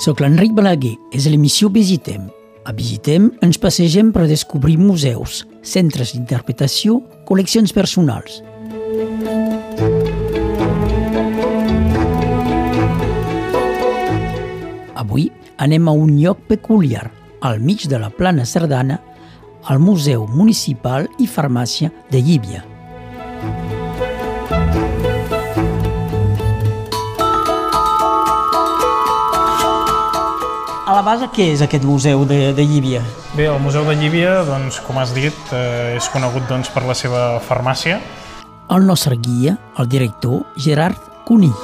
Soc l'Enric Balaguer, és l'emissió Visitem. A Visitem ens passegem per descobrir museus, centres d'interpretació, col·leccions personals. Avui anem a un lloc peculiar, al mig de la plana Cerdana, al Museu Municipal i Farmàcia de Llívia. La base, què és aquest museu de, de Llívia? Bé, el Museu de Llívia, doncs, com has dit, eh, és conegut doncs, per la seva farmàcia. El nostre guia, el director Gerard Cunill.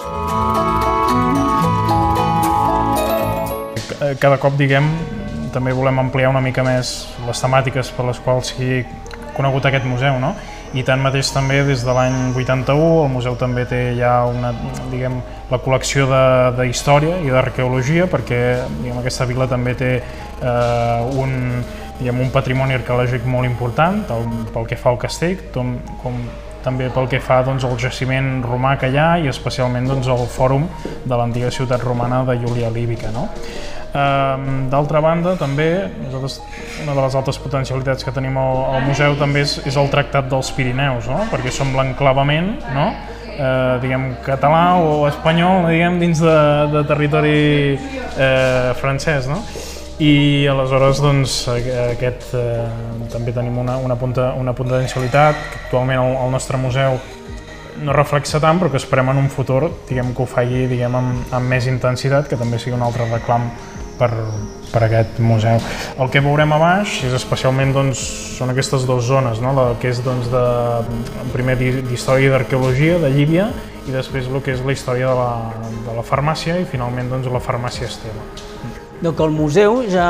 Eh, Cada cop, diguem, també volem ampliar una mica més les temàtiques per les quals sigui conegut aquest museu, no? I tanmateix també des de l'any 81 el museu també té ja una, diguem, la col·lecció de, de història i d'arqueologia perquè diguem, aquesta vila també té eh, un, diguem, un patrimoni arqueològic molt important pel, pel que fa al castell, com, com també pel que fa doncs, al jaciment romà que hi ha i especialment doncs, el fòrum de l'antiga ciutat romana de Júlia Líbica. No? Ehm, D'altra banda, també, nosaltres, una de les altres potencialitats que tenim al, al museu també és, és el Tractat dels Pirineus, no? perquè som l'enclavament no? eh, diguem, català o espanyol diguem, dins de, de territori eh, francès. No? I aleshores doncs, aquest, eh, també tenim una, una, punta, una potencialitat que actualment el, el nostre museu no reflexa tant, però que esperem en un futur diguem, que ho faci diguem, amb, amb més intensitat, que també sigui un altre reclam per, per aquest museu. El que veurem a baix és especialment doncs, són aquestes dues zones, no? la que és doncs, de, primer d'història i d'arqueologia de Llívia i després el que és la història de la, de la farmàcia i finalment doncs, la farmàcia Esteve. Donc al museu ja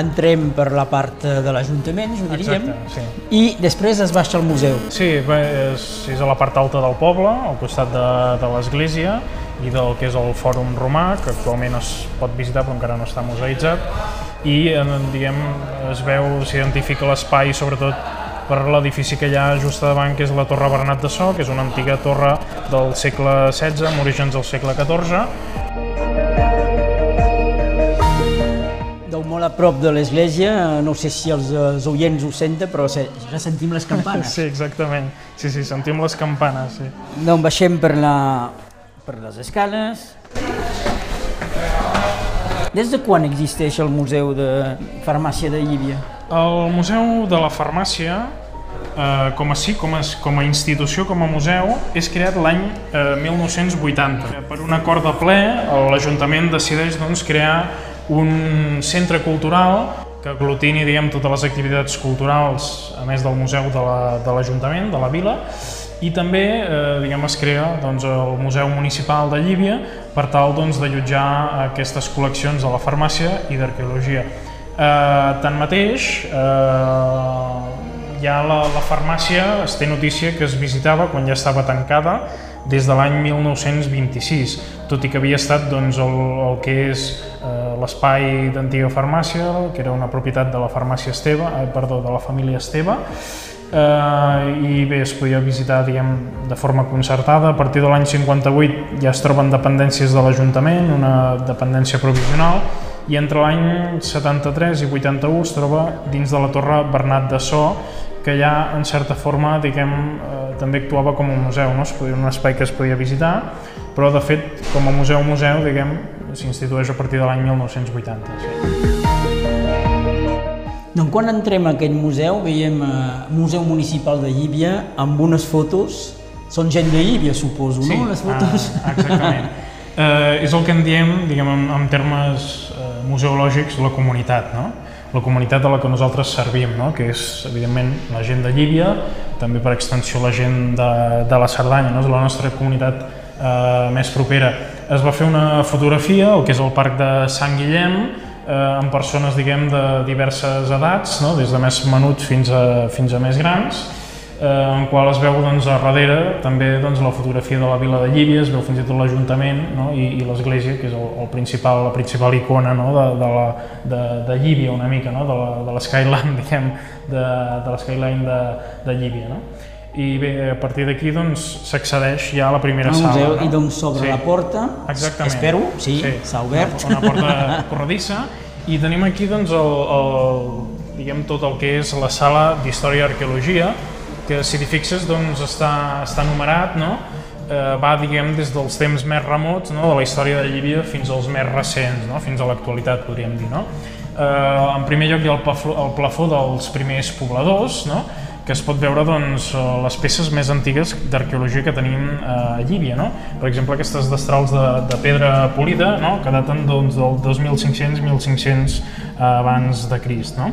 entrem per la part de l'Ajuntament, ho diríem, Exacte, sí. i després es baixa al museu. Sí, és, és a la part alta del poble, al costat de, de l'església i del que és el Fòrum Romà, que actualment es pot visitar però encara no està museïtzat, i diguem, es veu, s'identifica l'espai sobretot per l'edifici que hi ha just davant, que és la Torre Bernat de So, que és una antiga torre del segle XVI, amb orígens del segle XIV, Deu molt a prop de l'església, no sé si els, els oients ho senten, però se, ja sentim les campanes. Sí, exactament. Sí, sí, sentim les campanes, sí. Donc baixem per, la, per les escales. Des de quan existeix el Museu de Farmàcia de Llívia? El Museu de la Farmàcia, eh, com a sí, com a, com a institució, com a museu, és creat l'any eh, 1980. Per un acord de ple, l'Ajuntament decideix doncs, crear un centre cultural que aglutini diguem, totes les activitats culturals, a més del museu de l'Ajuntament, la, de, de la vila, i també eh, diguem, es crea doncs, el Museu Municipal de Llívia per tal doncs, d'allotjar aquestes col·leccions de la farmàcia i d'arqueologia. Eh, tanmateix, eh, ja la, la farmàcia es té notícia que es visitava quan ja estava tancada des de l'any 1926, tot i que havia estat doncs, el, el que és eh, l'espai d'antiga farmàcia, que era una propietat de la farmàcia Esteve, eh, perdó, de la família Esteve, eh, i bé, es podia visitar diguem, de forma concertada. A partir de l'any 58 ja es troben dependències de l'Ajuntament, una dependència provisional, i entre l'any 73 i 81 es troba dins de la Torre Bernat de So, que ja en certa forma diguem, eh, també actuava com un museu, no? es podia, un espai que es podia visitar, però de fet com a museu-museu diguem s'institueix a partir de l'any 1980. Sí. Donc quan entrem a aquest museu veiem eh, Museu Municipal de Llívia amb unes fotos, són gent de Llívia suposo, sí, no? Les fotos. Ah, exactament. eh, és el que en diem, diguem, en, en termes eh, museològics, la comunitat, no? la comunitat a la que nosaltres servim, no? que és, evidentment, la gent de Llívia, també per extensió la gent de, de la Cerdanya, no? és la nostra comunitat eh, més propera. Es va fer una fotografia, el que és el Parc de Sant Guillem, eh, amb persones, diguem, de diverses edats, no? des de més menuts fins a, fins a més grans, eh, en qual es veu doncs, a darrere també doncs, la fotografia de la vila de Llívia, es veu fins i tot l'Ajuntament no? i, i l'església, que és el, el principal, la principal icona no? de, de, la, de, de Llívia una mica, no? de, la, de l'skyline, diguem, de, de l'skyline de, de Llívia. No? I bé, a partir d'aquí doncs s'accedeix ja a la primera al sala. museu, no? I doncs s'obre Sí. la porta, Exactament. espero, sí, s'ha obert. Una, una porta corredissa i tenim aquí doncs el, el, diguem tot el que és la sala d'Història i Arqueologia que si t'hi fixes doncs està, està numerat, no? Eh, va diguem des dels temps més remots no? de la història de Llívia fins als més recents, no? fins a l'actualitat podríem dir. No? Eh, en primer lloc hi ha el plafó, el plafó dels primers pobladors, no? Que es pot veure doncs, eh, les peces més antigues d'arqueologia que tenim eh, a Llívia. No? Per exemple, aquestes destrals de, de pedra polida, no? que daten doncs, del 2500-1500 eh, abans de Crist. No?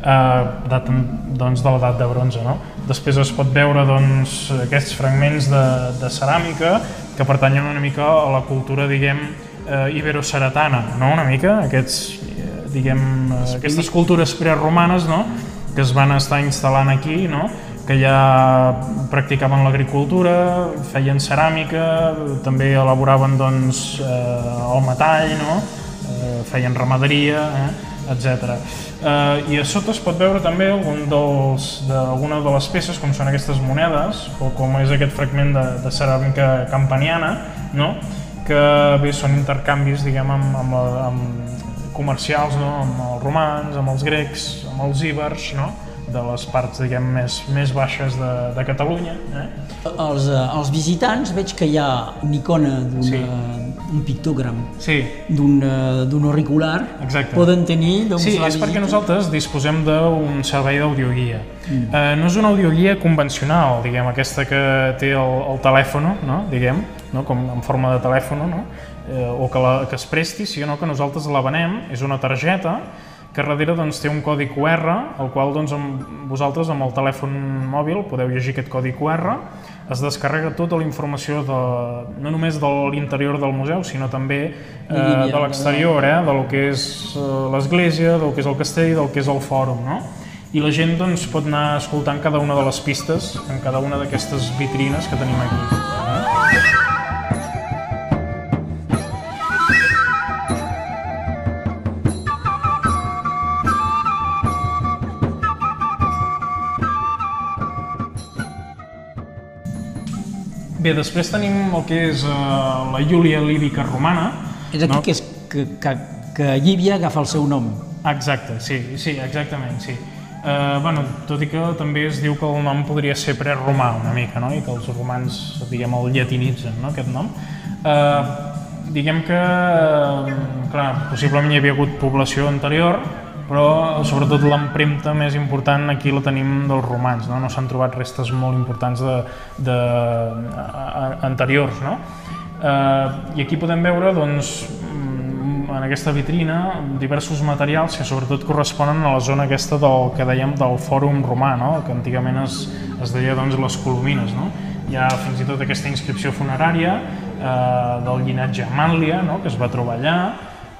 Eh, daten doncs, de l'edat de bronze. No? Després es pot veure doncs, aquests fragments de, de ceràmica que pertanyen una mica a la cultura, diguem, eh, ibero-ceretana, no? una mica, aquests, eh, diguem, eh, aquestes cultures preromanes, no? Que es van estar instal·lant aquí, no? que ja practicaven l'agricultura, feien ceràmica, també elaboraven doncs, eh, el metall, no? eh, feien ramaderia, eh? etc. Eh, I a sota es pot veure també algun dels, d'alguna de les peces, com són aquestes monedes, o com és aquest fragment de, de ceràmica campaniana, no? que bé són intercanvis diguem, amb, amb, amb comercials no? amb els romans, amb els grecs, amb els íbers, no? de les parts diguem, més, més baixes de, de Catalunya. Eh? Els, eh, els visitants veig que hi ha una icona d'un Sí. un pictogram Sí, d'un eh, d'un auricular. Exacte. Poden tenir doncs, Sí, és perquè visita. nosaltres disposem d'un servei d'audioguia. Mm. Eh, no és una audioguia convencional, diguem, aquesta que té el, el telèfon, no? diguem, no? com en forma de telèfon, no? Eh, o que, la, que es presti, sinó que nosaltres la venem, és una targeta que darrere doncs, té un codi QR, el qual doncs, amb vosaltres amb el telèfon mòbil podeu llegir aquest codi QR, es descarrega tota la informació de, no només de l'interior del museu, sinó també eh, de l'exterior, eh, del que és eh, l'església, del que és el castell, del que és el fòrum, no? I la gent doncs, pot anar escoltant cada una de les pistes en cada una d'aquestes vitrines que tenim aquí. Bé, després tenim el que és eh, la Júlia lírica romana. És aquí no? que, és, que, que, que Llívia agafa el seu nom. Exacte, sí, sí, exactament, sí. Eh, bueno, tot i que també es diu que el nom podria ser preromà una mica, no? i que els romans, diguem, el llatinitzen, no?, aquest nom. Eh, diguem que, eh, clar, possiblement hi havia hagut població anterior, però sobretot l'empremta més important aquí la tenim dels romans, no, no s'han trobat restes molt importants de, de, a, anteriors, no? Eh, I aquí podem veure, doncs, mm, en aquesta vitrina diversos materials que sobretot corresponen a la zona aquesta del que dèiem del fòrum romà, no? que antigament es, es deia doncs, les colomines. No? Hi ha fins i tot aquesta inscripció funerària eh, del llinatge Manlia, no? que es va trobar allà,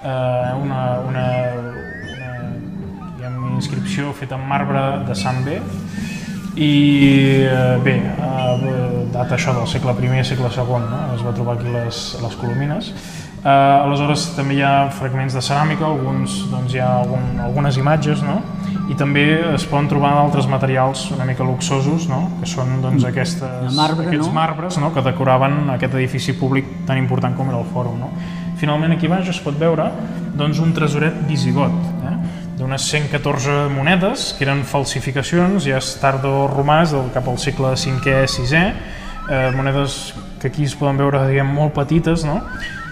eh, una, una, inscripció feta en marbre de Sant B, i eh, bé, eh, data això del segle I i segle II, no? es va trobar aquí les, les colomines. Eh, aleshores també hi ha fragments de ceràmica, alguns, doncs, hi ha algun, algunes imatges, no? i també es poden trobar altres materials una mica luxosos, no? que són doncs, aquestes, De marbre, aquests no? marbres no? que decoraven aquest edifici públic tan important com era el fòrum. No? Finalment aquí baix es pot veure doncs, un tresoret visigot? D'unes 114 monedes, que eren falsificacions, ja és tardo-romàs, del cap al segle V, VI, eh, monedes que aquí es poden veure diguem, molt petites, no?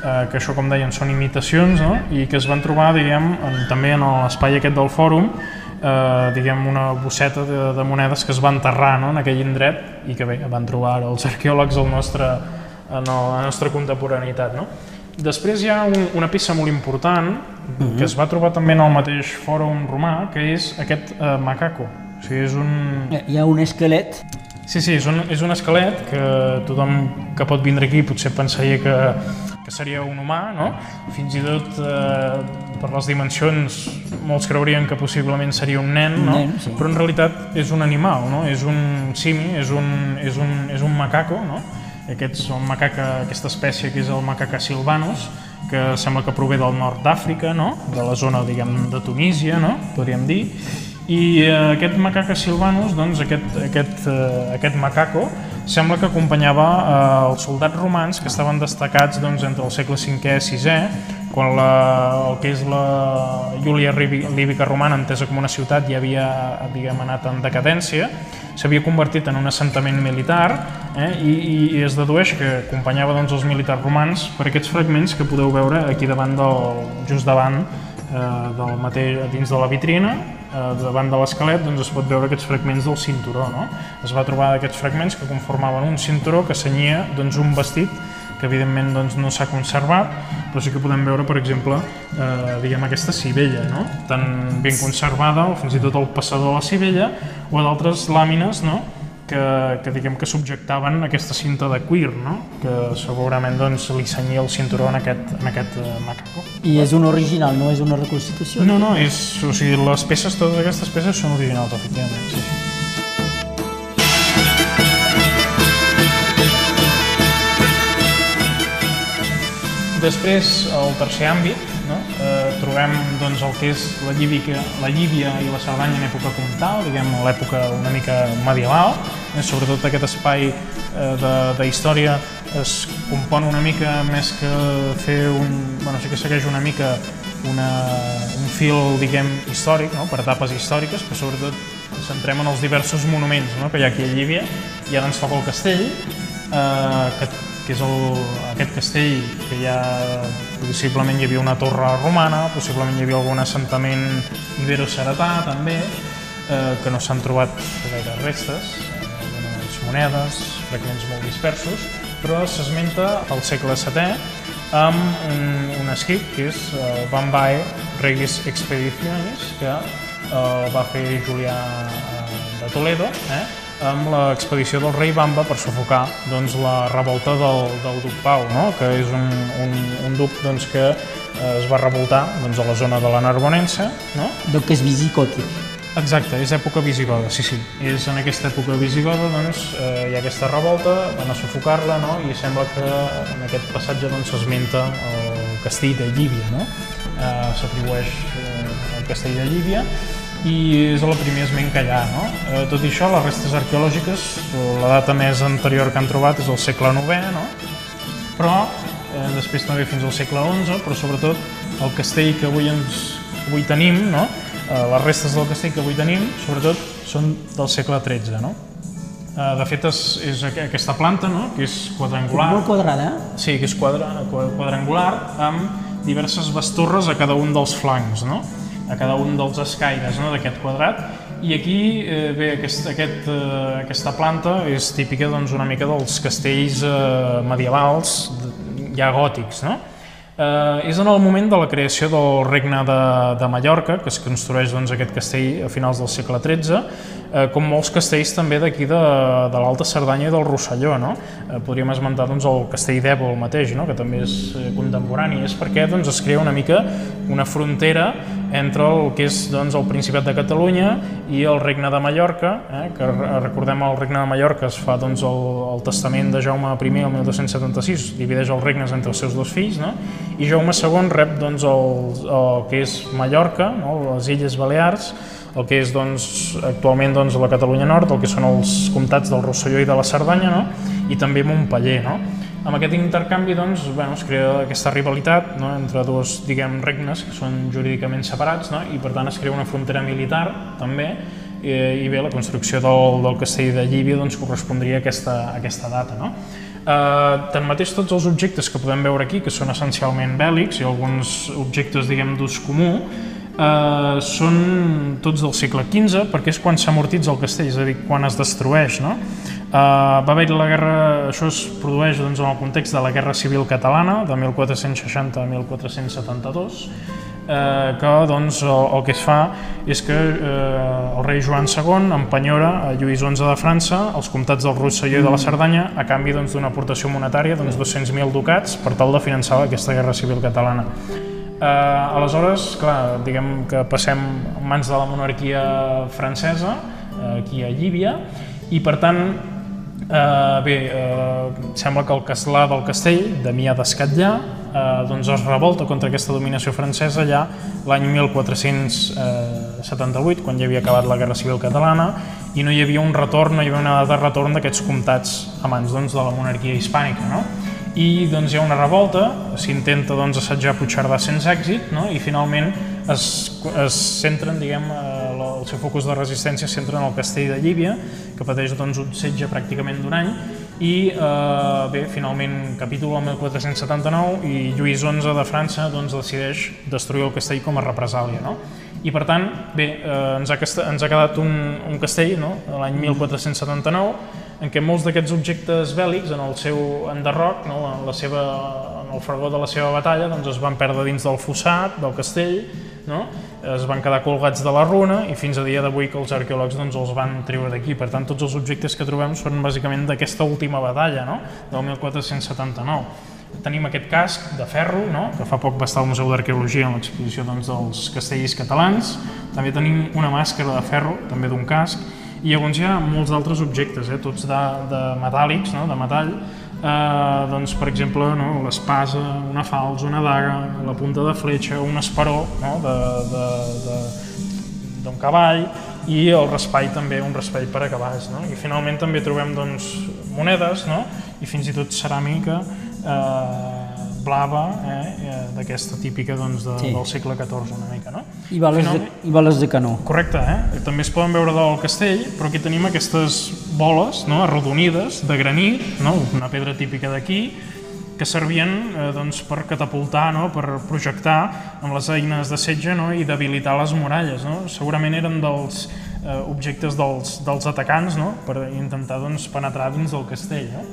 eh, que això, com deien, són imitacions, no? i que es van trobar, diguem, en, també en l'espai aquest del fòrum, eh, diguem, una bosseta de, de monedes que es va enterrar no? en aquell indret i que bé, van trobar els arqueòlegs al nostre, en el, la nostra contemporaneïtat. No? Després hi ha un, una peça molt important que es va trobar també en el mateix fòrum romà, que és aquest eh, macaco. O sigui, és un, Eh, Hi ha un esquelet Sí, sí, és un, és un esquelet que tothom que pot vindre aquí potser pensaria que, que seria un humà, no? Fins i tot eh, per les dimensions molts creurien que possiblement seria un nen, no? nen, sí. Però en realitat és un animal, no? És un simi, és un, és un, és un macaco, no? Aquests són macaca, aquesta espècie que és el macaca silvanus, que sembla que prové del nord d'Àfrica, no? de la zona diguem, de Tunísia, no? podríem dir, I eh, aquest macaca silvanus, doncs aquest, aquest, eh, aquest macaco, sembla que acompanyava eh, els soldats romans que estaven destacats doncs, entre el segle V i VI, quan la, el que és la Júlia Líbica romana, entesa com una ciutat, ja havia diguem, anat en decadència, s'havia convertit en un assentament militar eh, i, i es dedueix que acompanyava doncs, els militars romans per aquests fragments que podeu veure aquí davant del, just davant eh, del mateix, dins de la vitrina, eh, davant de l'esquelet doncs es pot veure aquests fragments del cinturó. No? Es va trobar aquests fragments que conformaven un cinturó que senyia doncs, un vestit que evidentment doncs, no s'ha conservat, però sí que podem veure, per exemple, eh, diguem aquesta cibella, no? tan ben conservada, o fins i tot el passador de la cibella, o d'altres làmines no? que, que diguem que subjectaven aquesta cinta de cuir, no? que segurament doncs, li senyia el cinturó en aquest, en aquest uh, macaco. I és un original, no és una reconstitució? No, no, és, o sigui, les peces, totes aquestes peces són originals, efectivament. Sí, sí. Després, el tercer àmbit, no? eh, trobem doncs, el que és la Llíbia, la Llívia i la Cerdanya en època comtal, diguem l'època una mica medieval, eh, sobretot aquest espai eh, de, de història es compon una mica més que fer un... bueno, sí que segueix una mica una, un fil, diguem, històric, no? per etapes històriques, però sobretot centrem en els diversos monuments no? que hi ha aquí a Llívia, i ara ens toca el castell, eh, que que és el, aquest castell que ja possiblement hi havia una torre romana, possiblement hi havia algun assentament ibero-seretà també, eh, que no s'han trobat gaire restes, algunes monedes, fragments molt dispersos, però s'esmenta al segle VII amb un, un escrit que és eh, Bambae Regis Expeditionis, que eh, va fer Julià eh, de Toledo, eh, amb l'expedició del rei Bamba per sufocar doncs, la revolta del, del duc Pau, no? que és un, un, un duc doncs, que eh, es va revoltar doncs, a la zona de la Narbonense. No? Duc és visigòtic. Exacte, és època visigoda, sí, sí. És en aquesta època visigoda, doncs, eh, hi ha aquesta revolta, van a sufocar-la, no? i sembla que en aquest passatge doncs, s'esmenta doncs, el castell de Llívia, no? Eh, S'atribueix eh, el castell de Llívia, i és el primer esment que hi ha. No? Eh, tot i això, les restes arqueològiques, la data més anterior que han trobat és el segle IX, no? però eh, després també fins al segle XI, però sobretot el castell que avui, ens, avui tenim, no? eh, les restes del castell que avui tenim, sobretot, són del segle XIII. No? Eh, de fet, és, és aquesta planta, no? que és quadrangular. Molt quadrada. Sí, que és quadra, quadrangular, amb diverses bastorres a cada un dels flancs. No? A cada un dels escaires no, d'aquest quadrat i aquí, eh, bé, aquest, aquest, eh, aquesta planta és típica doncs, una mica dels castells eh, medievals, ja gòtics, no? Eh, és en el moment de la creació del regne de, de Mallorca, que es construeix doncs, aquest castell a finals del segle XIII, eh, com molts castells també d'aquí de, de l'Alta Cerdanya i del Rosselló. No? Eh, podríem esmentar doncs, el castell d'Evo el mateix, no? que també és eh, contemporani. És perquè doncs, es crea una mica una frontera entre el que és doncs, el Principat de Catalunya i el Regne de Mallorca, eh, que recordem el Regne de Mallorca es fa doncs, el, el testament de Jaume I el 1276, divideix els regnes entre els seus dos fills, no? i Jaume II rep doncs, el, el que és Mallorca, no? les Illes Balears, el que és doncs, actualment doncs, la Catalunya Nord, el que són els comtats del Rosselló i de la Cerdanya, no? i també Montpeller. No? Amb aquest intercanvi doncs, bueno, es crea aquesta rivalitat no? entre dos diguem, regnes que són jurídicament separats no? i per tant es crea una frontera militar també i, i bé, la construcció del, del castell de Llívia doncs, correspondria a aquesta, a aquesta data. No? Uh, tanmateix, tots els objectes que podem veure aquí, que són essencialment bèl·lics i alguns objectes d'ús comú, uh, són tots del segle XV, perquè és quan s'amortitza el castell, és a dir, quan es destrueix. No? Uh, va haver la guerra, això es produeix doncs, en el context de la Guerra Civil Catalana, de 1460 a 1472, eh, que doncs, el, el que es fa és que eh, el rei Joan II empenyora a Lluís XI de França els comtats del Rosselló i de la Cerdanya a canvi doncs, d'una doncs, aportació monetària d'uns 200.000 ducats per tal de finançar aquesta guerra civil catalana. Eh, aleshores, clar, diguem que passem en mans de la monarquia francesa, eh, aquí a Llívia, i per tant Eh, bé, eh, sembla que el castlà del castell, Damià d'Escatllà, eh, doncs es revolta contra aquesta dominació francesa ja l'any 1400, eh, 78, quan ja havia acabat la Guerra Civil Catalana, i no hi havia un retorn, no hi havia una data de retorn d'aquests comtats a mans doncs, de la monarquia hispànica. No? I doncs, hi ha una revolta, s'intenta doncs, assetjar Puigcerdà sense èxit, no? i finalment es, es centren, diguem, el seu focus de resistència es centra en el castell de Llívia, que pateix doncs, un setge pràcticament d'un any, i eh, bé, finalment capítol el 1479 i Lluís XI de França doncs, decideix destruir el castell com a represàlia. No? I per tant, bé, eh, ens, ha, ens ha quedat un, un castell no? l'any 1479 en què molts d'aquests objectes bèl·lics en el seu enderroc, no? en, la seva, en el fragor de la seva batalla, doncs es van perdre dins del fossat, del castell, no? es van quedar colgats de la runa i fins a dia d'avui que els arqueòlegs doncs, els van treure d'aquí. Per tant, tots els objectes que trobem són bàsicament d'aquesta última batalla, no? del 1479. Tenim aquest casc de ferro, no? que fa poc va estar al Museu d'Arqueologia en l'exposició doncs, dels castells catalans. També tenim una màscara de ferro, també d'un casc, i llavors hi ha molts altres objectes, eh? tots de, de metàl·lics, no? de metall, eh, doncs, per exemple, no? l'espasa, una falç, una daga, la punta de fletxa, un esperó no? d'un cavall i el raspall també, un raspall per a cavalls. No? I finalment també trobem doncs, monedes no? i fins i tot ceràmica eh, blava, eh, eh, d'aquesta típica doncs, de, sí. del segle XIV una mica. No? I bales, de, I bales de canó. Correcte, eh? també es poden veure del castell, però aquí tenim aquestes boles no? arrodonides de granit, no? una pedra típica d'aquí, que servien eh, doncs, per catapultar, no? per projectar amb les eines de setge no? i debilitar les muralles. No? Segurament eren dels eh, objectes dels, dels atacants no? per intentar doncs, penetrar dins del castell. No?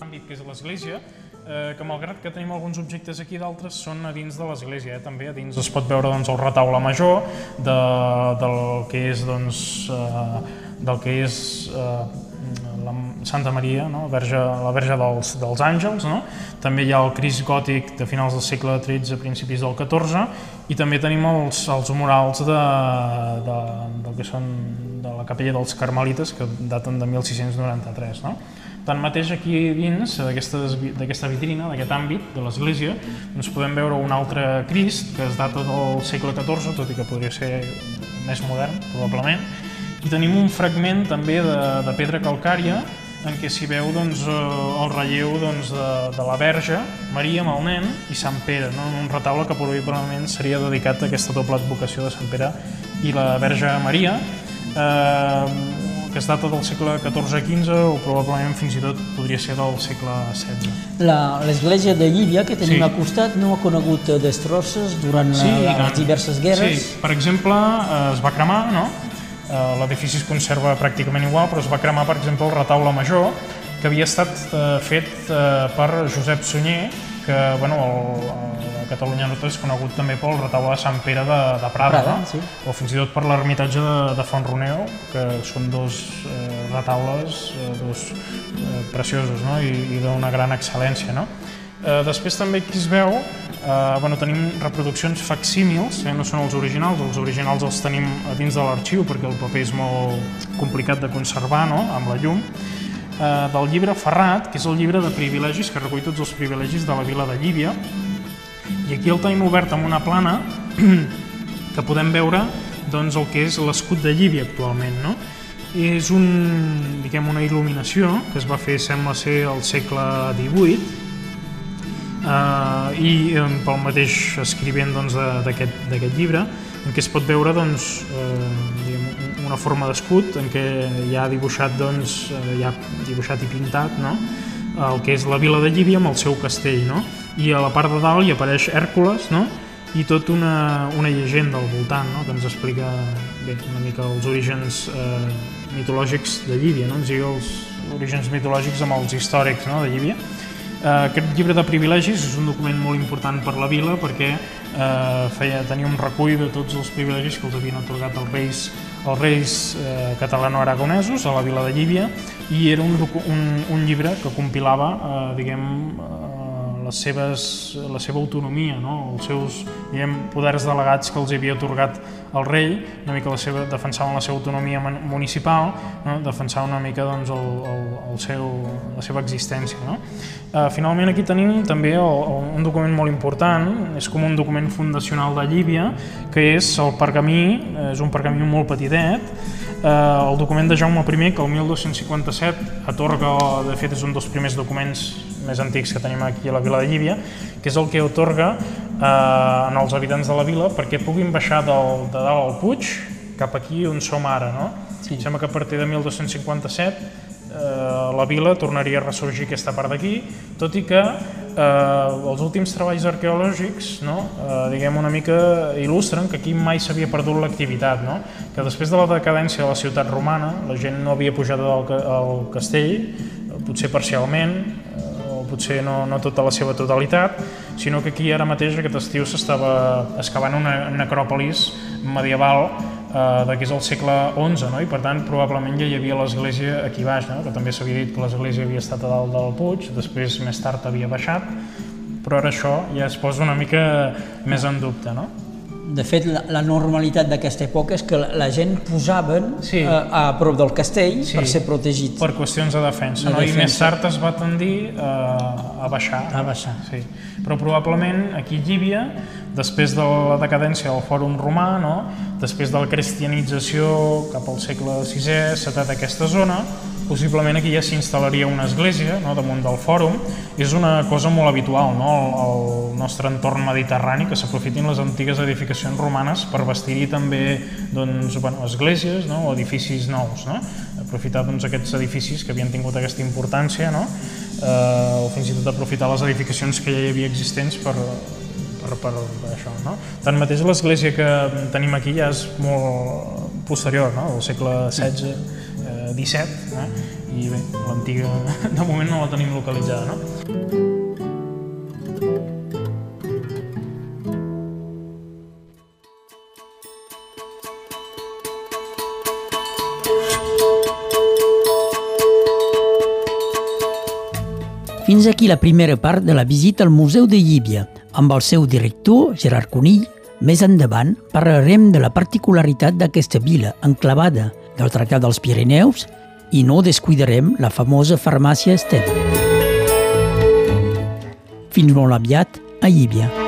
L'àmbit que és l'església, eh, que malgrat que tenim alguns objectes aquí, d'altres són a dins de l'església, eh, també a dins es pot veure doncs, el retaule major de, del que és doncs, eh, del que és eh, la Santa Maria, no? Verge, la Verge dels, dels Àngels, no? també hi ha el Crist gòtic de finals del segle XIII, principis del XIV, i també tenim els, els murals de, de, del que són de la capella dels Carmelites, que daten de 1693. No? Tanmateix, aquí dins d'aquesta vitrina, d'aquest àmbit de l'església, doncs podem veure un altre Crist que es data del segle XIV, tot i que podria ser més modern, probablement, i tenim un fragment també de, de pedra calcària en què s'hi veu doncs, eh, el relleu doncs, de, de la Verge, Maria amb el nen i Sant Pere, no? un retaule que probablement seria dedicat a aquesta doble advocació de Sant Pere i la Verge Maria. Eh, que es data del segle XIV-XV o probablement fins i tot podria ser del segle XVI. L'església de Llívia, que tenim sí. al costat, no ha conegut destrosses durant sí, la, les diverses guerres? Sí, per exemple, eh, es va cremar, no? Eh, L'edifici es conserva pràcticament igual, però es va cremar, per exemple, el retaule major, que havia estat eh, fet per Josep Sunyer, que bueno, el, el Catalunya Nord és conegut també pel retaule de Sant Pere de, de Prada, Prada no? sí. o fins i tot per l'ermitatge de, de Font Roneu, que són dos eh, retaules eh, dos, eh, preciosos no? i, i d'una gran excel·lència. No? Eh, després també aquí es veu, eh, bueno, tenim reproduccions facsímils, eh, no són els originals, els originals els tenim a dins de l'arxiu perquè el paper és molt complicat de conservar no? amb la llum, eh, del llibre Ferrat, que és el llibre de privilegis que recull tots els privilegis de la vila de Llívia. I aquí el tenim obert amb una plana que podem veure doncs, el que és l'escut de Llívia actualment. No? És un, diguem, una il·luminació que es va fer, sembla ser, al segle XVIII, eh, i eh, pel mateix escrivent doncs, d'aquest doncs, llibre, en què es pot veure doncs, eh, una forma d'escut en què hi ha dibuixat, doncs, eh, hi ha dibuixat i pintat no? el que és la vila de Llívia amb el seu castell. No? I a la part de dalt hi apareix Hèrcules no? i tot una, una llegenda al voltant no? que ens explica bé, una mica els orígens eh, mitològics de Llívia, no? ens diu els orígens mitològics amb els històrics no? de Llívia. Eh, aquest llibre de privilegis és un document molt important per la vila perquè eh, feia, tenia un recull de tots els privilegis que els havien atorgat els reis els reis eh, catalano-aragonesos a la vila de Llívia i era un, un, un llibre que compilava eh, diguem, eh, les seves, la seva autonomia, no? els seus diguem, poders delegats que els havia otorgat el rei, una mica la seva, defensaven la seva autonomia municipal, no? defensaven una mica doncs, el, el, el seu, la seva existència. No? Uh, finalment aquí tenim també el, el, un document molt important, és com un document fundacional de Llívia, que és el pergamí, és un pergamí molt petitet, uh, el document de Jaume I, que el 1257 atorga, de fet és un dels primers documents més antics que tenim aquí a la vila de Llívia, que és el que otorga eh, en els habitants de la vila perquè puguin baixar del, de dalt al Puig cap aquí on som ara. No? Sí. Sembla que a partir de 1257 eh, la vila tornaria a ressorgir aquesta part d'aquí, tot i que eh, els últims treballs arqueològics no, eh, diguem una mica il·lustren que aquí mai s'havia perdut l'activitat, no? que després de la decadència de la ciutat romana la gent no havia pujat al, al castell, potser parcialment, potser no, no tota la seva totalitat, sinó que aquí ara mateix aquest estiu s'estava excavant una necròpolis medieval eh, de que és el segle XI, no? i per tant probablement ja hi havia l'església aquí baix, no? que també s'havia dit que l'església havia estat a dalt del Puig, després més tard havia baixat, però ara això ja es posa una mica més en dubte. No? De fet, la, la normalitat d'aquesta època és que la, la gent posaven sí. a, a prop del castell sí. per ser protegit. Per qüestions de defensa, de no? defensa. i més tard es va tendir a, a baixar. A baixar. Sí. Però probablement aquí a Llívia, després de la decadència del Fòrum Romà, no? després de la cristianització cap al segle VI, VII d'aquesta zona, possiblement aquí ja s'instal·laria una església no, damunt del fòrum. És una cosa molt habitual no, al, nostre entorn mediterrani que s'aprofitin les antigues edificacions romanes per vestir-hi també doncs, bueno, esglésies no, o edificis nous. No? Aprofitar doncs, aquests edificis que havien tingut aquesta importància no? eh, o fins i tot aprofitar les edificacions que ja hi havia existents per, per, per això. No? Tanmateix l'església que tenim aquí ja és molt posterior, no? del segle XVI, eh, XVII, eh? i bé, l'antiga de moment no la tenim localitzada. No? Fins aquí la primera part de la visita al Museu de Llíbia, amb el seu director, Gerard Conill. Més endavant parlarem de la particularitat d'aquesta vila enclavada del Tractat dels Pirineus i no descuidarem la famosa farmàcia Estet. Fins molt aviat a Llíbia.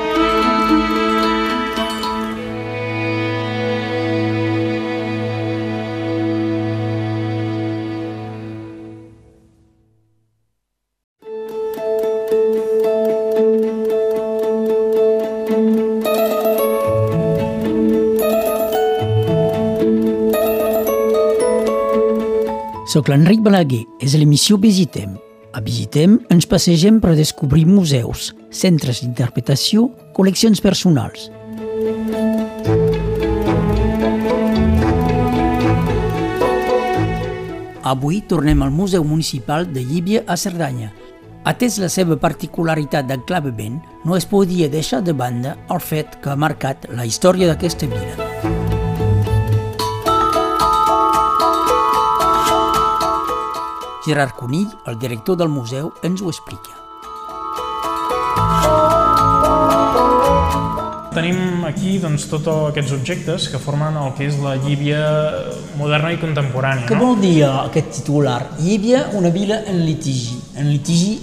Soc l'Enric Balaguer, és l'emissió Visitem. A Visitem ens passegem per descobrir museus, centres d'interpretació, col·leccions personals. Avui tornem al Museu Municipal de Llíbia a Cerdanya. Atès la seva particularitat d'enclavament, no es podia deixar de banda el fet que ha marcat la història d'aquesta vila. Gerard Conill, el director del museu, ens ho explica. Tenim aquí doncs, tots aquests objectes que formen el que és la Llívia moderna i contemporània. Què no? vol dir aquest titular? Llívia, una vila en litigi. En litigi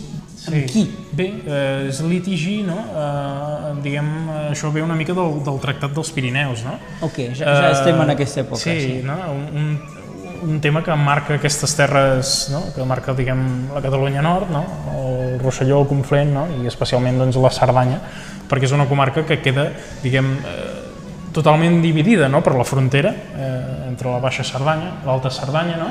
amb sí. qui? Bé, eh, és litigi, no? Eh, diguem, això ve una mica del, del Tractat dels Pirineus, no? Ok, ja, ja eh, estem en aquesta època. Sí, sí. no? Un, un, un tema que marca aquestes terres, no? que marca diguem, la Catalunya Nord, no? el Rosselló, el Conflent no? i especialment doncs, la Cerdanya, perquè és una comarca que queda diguem, eh, totalment dividida no? per la frontera eh, entre la Baixa Cerdanya, l'Alta Cerdanya, no?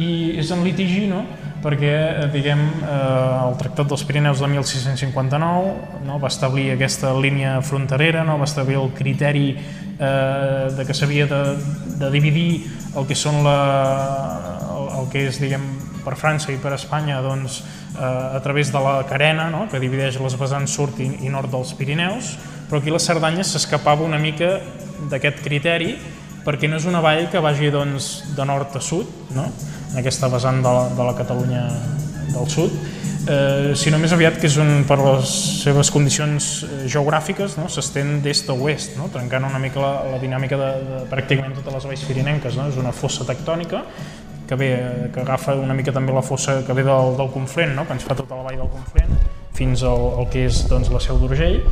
i és en litigi no? Perquè eh, diguem, eh, el Tractat dels Pirineus de 1659 no, va establir aquesta línia fronterera, no, va establir el criteri eh, de que s'havia de, de dividir el que són la, el, el que és diguem, per França i per Espanya doncs, eh, a través de la carena no, que divideix les vessants sud i, i nord dels Pirineus, però aquí la Cerdanya s'escapava una mica d'aquest criteri perquè no és una vall que vagi doncs, de nord a sud, no? En aquesta vessant de la, de la Catalunya del sud, eh, sinó més aviat que és un, per les seves condicions eh, geogràfiques no? s'estén d'est a oest, no? trencant una mica la, la dinàmica de, de pràcticament totes les valls pirinenques. No? És una fossa tectònica que ve, que agafa una mica també la fossa que ve del, del Conflent, no? que ens fa tota la vall del Conflent, fins al, al que és doncs, la Seu d'Urgell,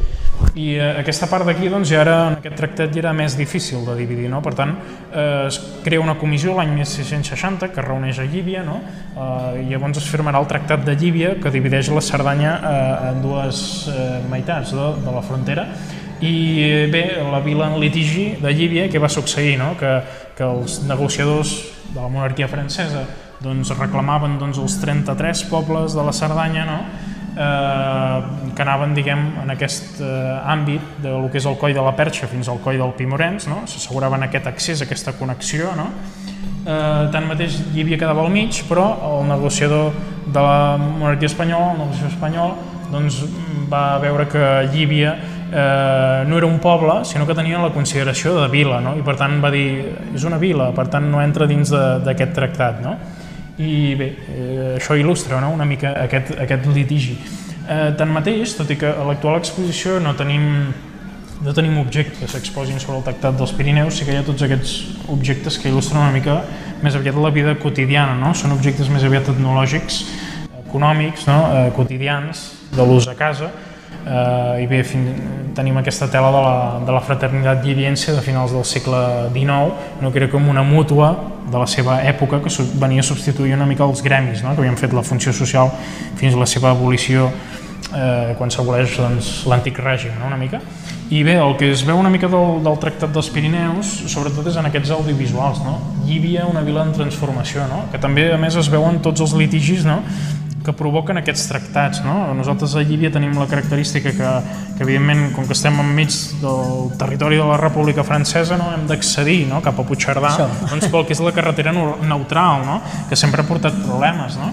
i eh, aquesta part d'aquí doncs, ja era, en aquest tractat ja era més difícil de dividir, no? per tant eh, es crea una comissió l'any 1660 que reuneix a Llívia, no? eh, i llavors es firmarà el tractat de Llívia que divideix la Cerdanya eh, en dues eh, meitats de, de la frontera, i eh, bé, la vila en litigi de Llívia, què va succeir? No? Que, que els negociadors de la monarquia francesa doncs, reclamaven doncs, els 33 pobles de la Cerdanya no? Eh, que anaven diguem, en aquest eh, àmbit de lo que és el coll de la Perxa fins al coll del Pimorens, no? s'asseguraven aquest accés, aquesta connexió, no? eh, tanmateix Llívia quedava al mig, però el negociador de la monarquia espanyola, el negociador espanyol, doncs, va veure que Llívia eh, no era un poble, sinó que tenia la consideració de vila, no? i per tant va dir, és una vila, per tant no entra dins d'aquest tractat. No? I bé, eh, això il·lustra no? una mica aquest, aquest litigi. Eh, tanmateix, tot i que a l'actual exposició no tenim, no tenim objectes que s'exposin sobre el tractat dels Pirineus, sí que hi ha tots aquests objectes que il·lustren una mica més aviat la vida quotidiana, no? són objectes més aviat etnològics, econòmics, no? eh, quotidians, de l'ús a casa, eh, i bé, fin, tenim aquesta tela de la, de la fraternitat lliviense de finals del segle XIX, no, que com una mútua de la seva època que venia a substituir una mica els gremis, no? que havien fet la funció social fins a la seva abolició eh, quan s'aboleix doncs, l'antic règim, no? una mica. I bé, el que es veu una mica del, del Tractat dels Pirineus, sobretot és en aquests audiovisuals, no? Llívia, una vila en transformació, no? que també a més es veuen tots els litigis no? Que provoquen aquests tractats. No? Nosaltres a Llívia tenim la característica que, que evidentment, com que estem enmig del territori de la República Francesa, no hem d'accedir no? cap a Puigcerdà, doncs pel que és la carretera neutral, no? que sempre ha portat problemes. No?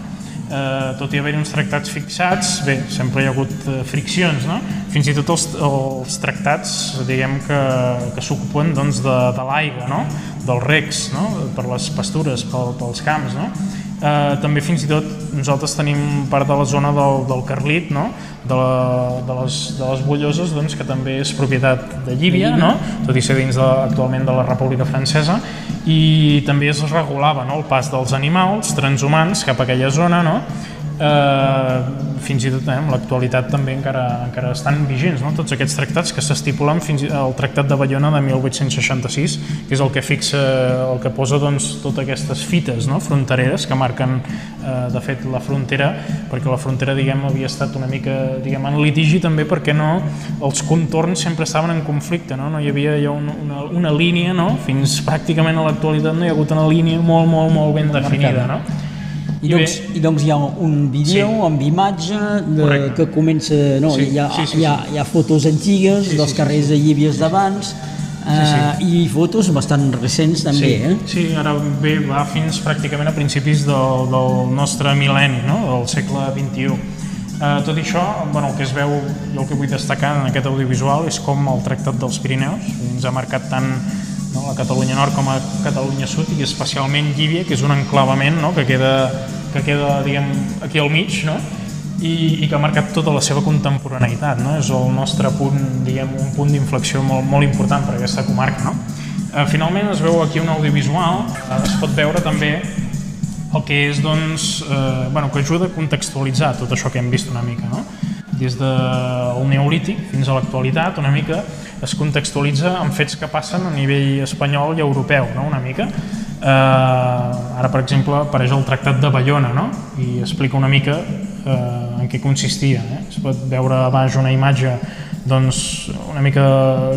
Eh, tot i haver-hi uns tractats fixats, bé, sempre hi ha hagut eh, friccions, no? fins i tot els, els tractats diguem que, que s'ocupen doncs, de, de l'aigua, no? dels recs, no? per les pastures, pel, pels camps. No? Eh, també fins i tot nosaltres tenim part de la zona del, del Carlit, no? de, la, de, les, de les Bulloses, doncs, que també és propietat de Llívia, no? tot i ser dins de, actualment de la República Francesa, i també es regulava no? el pas dels animals transhumans cap a aquella zona, no? Eh, fins i tot eh, en l'actualitat també encara, encara estan vigents no? tots aquests tractats que s'estipulen fins al Tractat de Bayona de 1866 que és el que fixa, el que posa doncs, totes aquestes fites no? frontereres que marquen eh, de fet la frontera perquè la frontera diguem havia estat una mica diguem, en litigi també perquè no els contorns sempre estaven en conflicte no, no hi havia ja una, una, una línia no? fins pràcticament a l'actualitat no hi ha hagut una línia molt molt molt ben definida no? I, I, doncs, I doncs hi ha un vídeo sí. amb imatge de, que comença... No, sí, hi, ha, sí, sí, sí. Hi, ha, hi ha fotos antigues sí, dels sí, carrers sí, sí. de Llíbies d'abans sí, sí. Uh, i fotos bastant recents també, sí, eh? Sí, ara bé, va fins pràcticament a principis del, del nostre mil·lenni, no? del segle XXI. Uh, eh, tot i això, bueno, el que es veu, jo el que vull destacar en aquest audiovisual és com el Tractat dels Pirineus ens ha marcat tant no? a Catalunya Nord com a Catalunya Sud i especialment Llívia, que és un enclavament no? que queda, que queda diguem, aquí al mig no? I, i que ha marcat tota la seva contemporaneïtat. No? És el nostre punt, diguem, un punt d'inflexió molt, molt important per a aquesta comarca. No? Eh, finalment es veu aquí un audiovisual, eh, es pot veure també el que és, doncs, eh, bueno, que ajuda a contextualitzar tot això que hem vist una mica, no? Des del neolític fins a l'actualitat, una mica es contextualitza en fets que passen a nivell espanyol i europeu, no? una mica. Eh, ara, per exemple, apareix el Tractat de Bayona no? i explica una mica eh, en què consistia. Eh? Es pot veure a baix una imatge doncs, una mica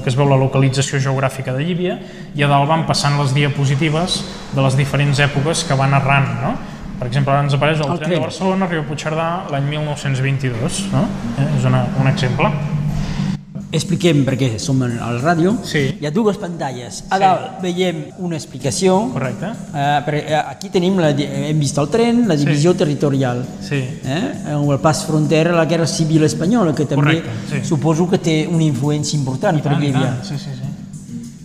que es veu la localització geogràfica de Llívia i a dalt van passant les diapositives de les diferents èpoques que van narrant. No? Per exemple, ara ens apareix el, el tren, tren de Barcelona, Riu Puigcerdà, l'any 1922. No? Eh? És una, un exemple. Expliquem, perquè som a la ràdio, sí. hi ha dues pantalles. A sí. dalt veiem una explicació. Correcte. Eh, eh, aquí tenim, la, hem vist el tren, la divisió sí. territorial. Sí. Eh? El pas frontera, la guerra civil espanyola, que també Correcte, sí. suposo que té una influència important per Llívia. Sí, sí, sí.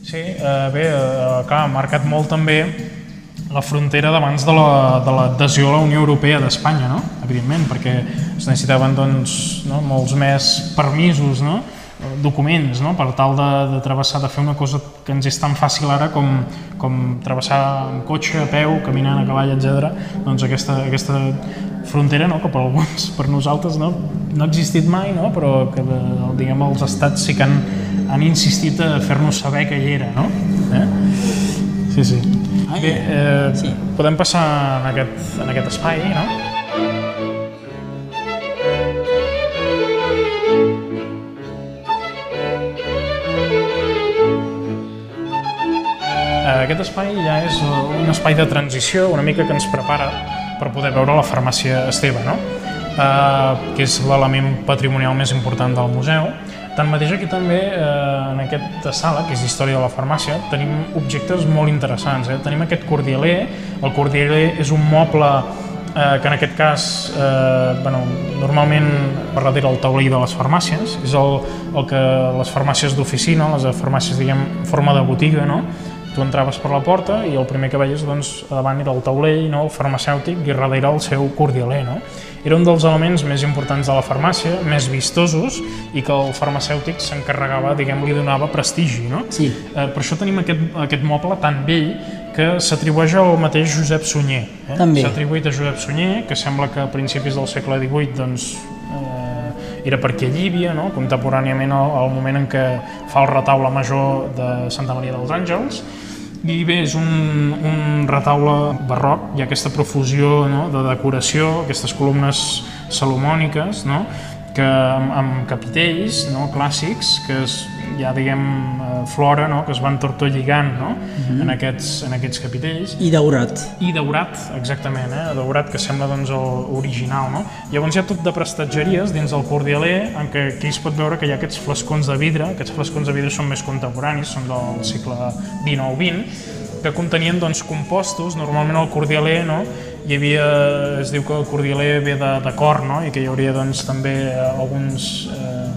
Sí, eh, bé, eh, clar, ha marcat molt també la frontera d'abans de l'adhesió la, de a la Unió Europea d'Espanya, no? evidentment, perquè es necessitaven doncs, no? molts més permisos, no? documents no? per tal de, de travessar, de fer una cosa que ens és tan fàcil ara com, com travessar amb cotxe, a peu, caminant a cavall, etc. Doncs aquesta, aquesta frontera, no? que per alguns, per nosaltres, no, no ha existit mai, no? però que diguem, els estats sí que han, han insistit a fer-nos saber que hi era. No? Eh? Sí, sí. Ai, Bé, eh, sí. podem passar en aquest, en aquest espai, no? Eh, aquest espai ja és un espai de transició una mica que ens prepara per poder veure la farmàcia Esteve, no? eh, que és l'element patrimonial més important del museu Tanmateix aquí també, eh, en aquesta sala, que és d'història de la farmàcia, tenim objectes molt interessants. Eh? Tenim aquest cordialer. El cordialer és un moble eh, que en aquest cas, eh, bueno, normalment per darrere el taulell de les farmàcies, és el, el que les farmàcies d'oficina, les farmàcies, diguem, forma de botiga, no? Tu entraves per la porta i el primer que veies, doncs, davant era el taulell, no? el farmacèutic, i darrere el seu cordialer, no? era un dels elements més importants de la farmàcia, més vistosos, i que el farmacèutic s'encarregava, diguem, li donava prestigi, no? Sí. Eh, per això tenim aquest, aquest moble tan vell que s'atribueix al mateix Josep Sunyer. Eh? També. S'ha atribuït a Josep Sunyer, que sembla que a principis del segle XVIII doncs, eh, era perquè Llívia, no? contemporàniament al, al moment en què fa el retaule major de Santa Maria dels Àngels, i bé, és un, un retaule barroc, hi ha aquesta profusió no, de decoració, aquestes columnes salomòniques, no, que amb, amb capitells no, clàssics que es, ja diguem eh, flora no, que es van tortolligant no, uh mhm. -huh. en, aquests, en aquests capitells i daurat i daurat, exactament, eh? daurat que sembla doncs, el original no? llavors hi ha tot de prestatgeries dins del cordialer en què aquí es pot veure que hi ha aquests flascons de vidre aquests flascons de vidre són més contemporanis són del segle XIX-XX que contenien doncs, compostos, normalment el cordialer no, hi havia, es diu que el cordialer ve de, de cor, no? i que hi hauria doncs, també eh, alguns eh,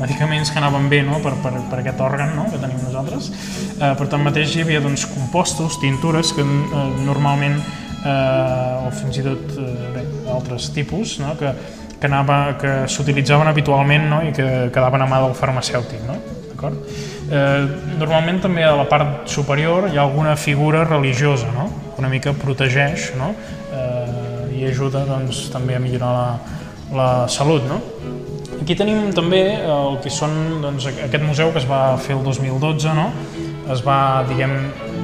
medicaments que anaven bé no? per, per, per aquest òrgan no? que tenim nosaltres. Eh, però tanmateix hi havia doncs, compostos, tintures, que eh, normalment, eh, o fins i tot eh, bé, altres tipus, no? que, que, anava, que s'utilitzaven habitualment no? i que quedaven a mà del farmacèutic. No? Eh, normalment també a la part superior hi ha alguna figura religiosa no? una mica protegeix no? i ajuda doncs, també a millorar la, la salut. No? Aquí tenim també el que són doncs, aquest museu que es va fer el 2012, no? es va diguem,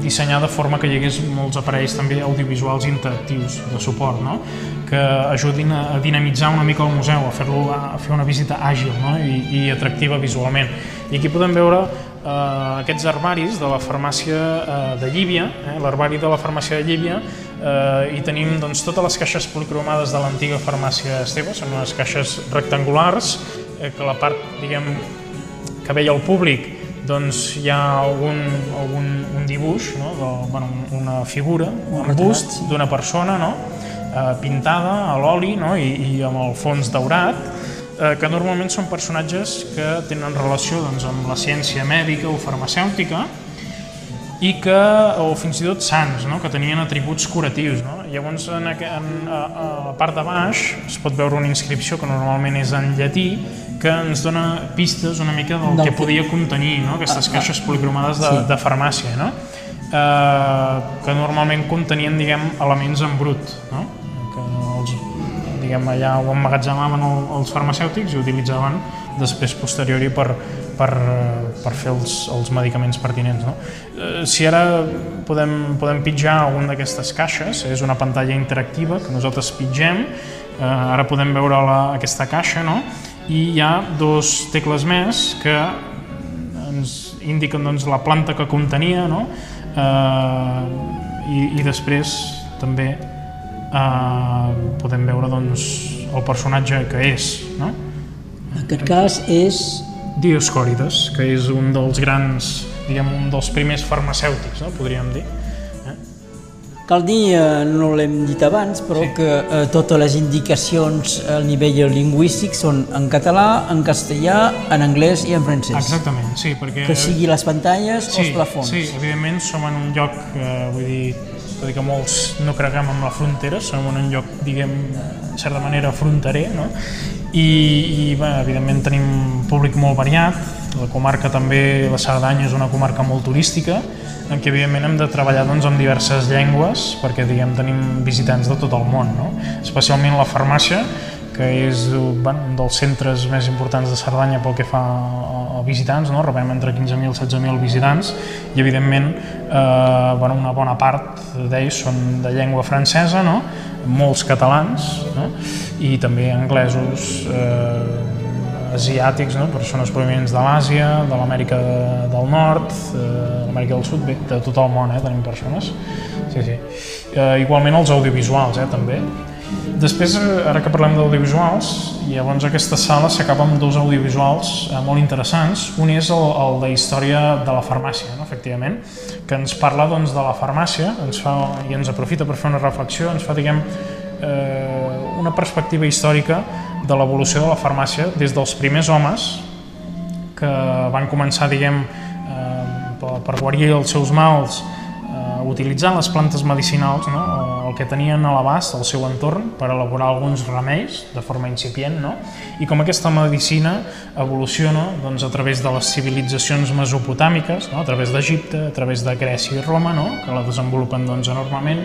dissenyar de forma que hi hagués molts aparells també audiovisuals interactius de suport, no? que ajudin a dinamitzar una mica el museu, a fer-lo a fer una visita àgil no? I, i atractiva visualment. I aquí podem veure eh, aquests armaris de la farmàcia eh, de Llívia, eh, l'herbari de la farmàcia de Llívia, eh, i tenim doncs, totes les caixes policromades de l'antiga farmàcia Esteve, són unes caixes rectangulars, eh, que la part, diguem, que veia el públic doncs hi ha algun, algun un dibuix, no? de, bueno, una figura, un bust d'una persona no? eh, pintada a l'oli no? I, i amb el fons daurat, eh, que normalment són personatges que tenen relació doncs, amb la ciència mèdica o farmacèutica, i que, o fins i tot sants, no? que tenien atributs curatius. No? Llavors, en, en, a, a la part de baix es pot veure una inscripció que normalment és en llatí, que ens dona pistes una mica del, del que podia contenir no? aquestes ah, ah. caixes policromades de, sí. de farmàcia, no? eh, que normalment contenien diguem, elements en brut, no? Diguem, allà ho emmagatzemaven els farmacèutics i utilitzaven després posteriori per, per, per fer els, els medicaments pertinents. No? Eh, si ara podem, podem pitjar alguna d'aquestes caixes, és una pantalla interactiva que nosaltres pitgem, eh, ara podem veure la, aquesta caixa, no? i hi ha dos tecles més que ens indiquen doncs, la planta que contenia no? eh, i, i després també eh, podem veure doncs, el personatge que és. No? En aquest cas és Dioscòrides, que és un dels grans, diguem, un dels primers farmacèutics, no? podríem dir. Eh? Cal dir, eh, no l'hem dit abans, però sí. que eh, totes les indicacions al nivell lingüístic són en català, en castellà, en anglès i en francès. Exactament, sí, perquè... Que sigui les pantalles sí, o els plafons. Sí, evidentment som en un lloc, eh, vull dir, tot i que molts no creguem en la frontera, som en un lloc, diguem, en certa manera fronterer, no? I, i bé, evidentment tenim públic molt variat, la comarca també, la Cerdanya és una comarca molt turística, en què evidentment hem de treballar doncs, amb diverses llengües perquè diguem, tenim visitants de tot el món, no? especialment la farmàcia, que és bueno, un dels centres més importants de Cerdanya pel que fa a, visitants, no? rebem entre 15.000 i 16.000 visitants i evidentment eh, bueno, una bona part d'ells són de llengua francesa, no? molts catalans no? i també anglesos eh, asiàtics, no? persones provenents de l'Àsia, de l'Amèrica del Nord, eh, l'Amèrica del Sud, bé, de tot el món eh, tenim persones. Sí, sí. Eh, igualment els audiovisuals, eh, també. Després, ara que parlem d'audiovisuals, llavors aquesta sala s'acaba amb dos audiovisuals eh, molt interessants. Un és el, el de història de la farmàcia, no? efectivament, que ens parla doncs, de la farmàcia ens fa, i ens aprofita per fer una reflexió, ens fa, diguem, eh, una perspectiva històrica de l'evolució de la farmàcia des dels primers homes que van començar, diguem, eh, per guarir els seus mals eh, utilitzant les plantes medicinals, no? Que tenien a l'abast al seu entorn per elaborar alguns remeis de forma incipient, no? i com aquesta medicina evoluciona doncs, a través de les civilitzacions mesopotàmiques, no? a través d'Egipte, a través de Grècia i Roma, no? que la desenvolupen doncs, enormement,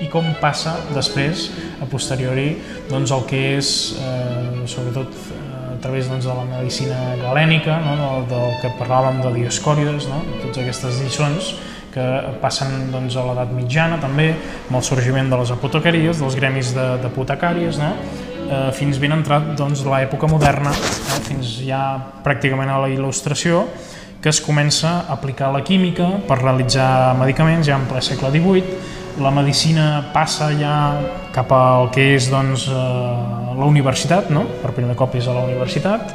i com passa després, a posteriori, doncs, el que és, eh, sobretot eh, a través doncs, de la medicina galènica, no? del, del que parlàvem de Dioscòrides, no? totes aquestes lliçons que passen doncs, a l'edat mitjana també, amb el sorgiment de les apotecaries, dels gremis d'apotecàries, no? eh, fins ben entrat doncs, l'època moderna, eh, fins ja pràcticament a la il·lustració, que es comença a aplicar la química per realitzar medicaments ja en ple segle XVIII, la medicina passa ja cap al que és doncs, eh, la universitat, no? per primer cop és a la universitat,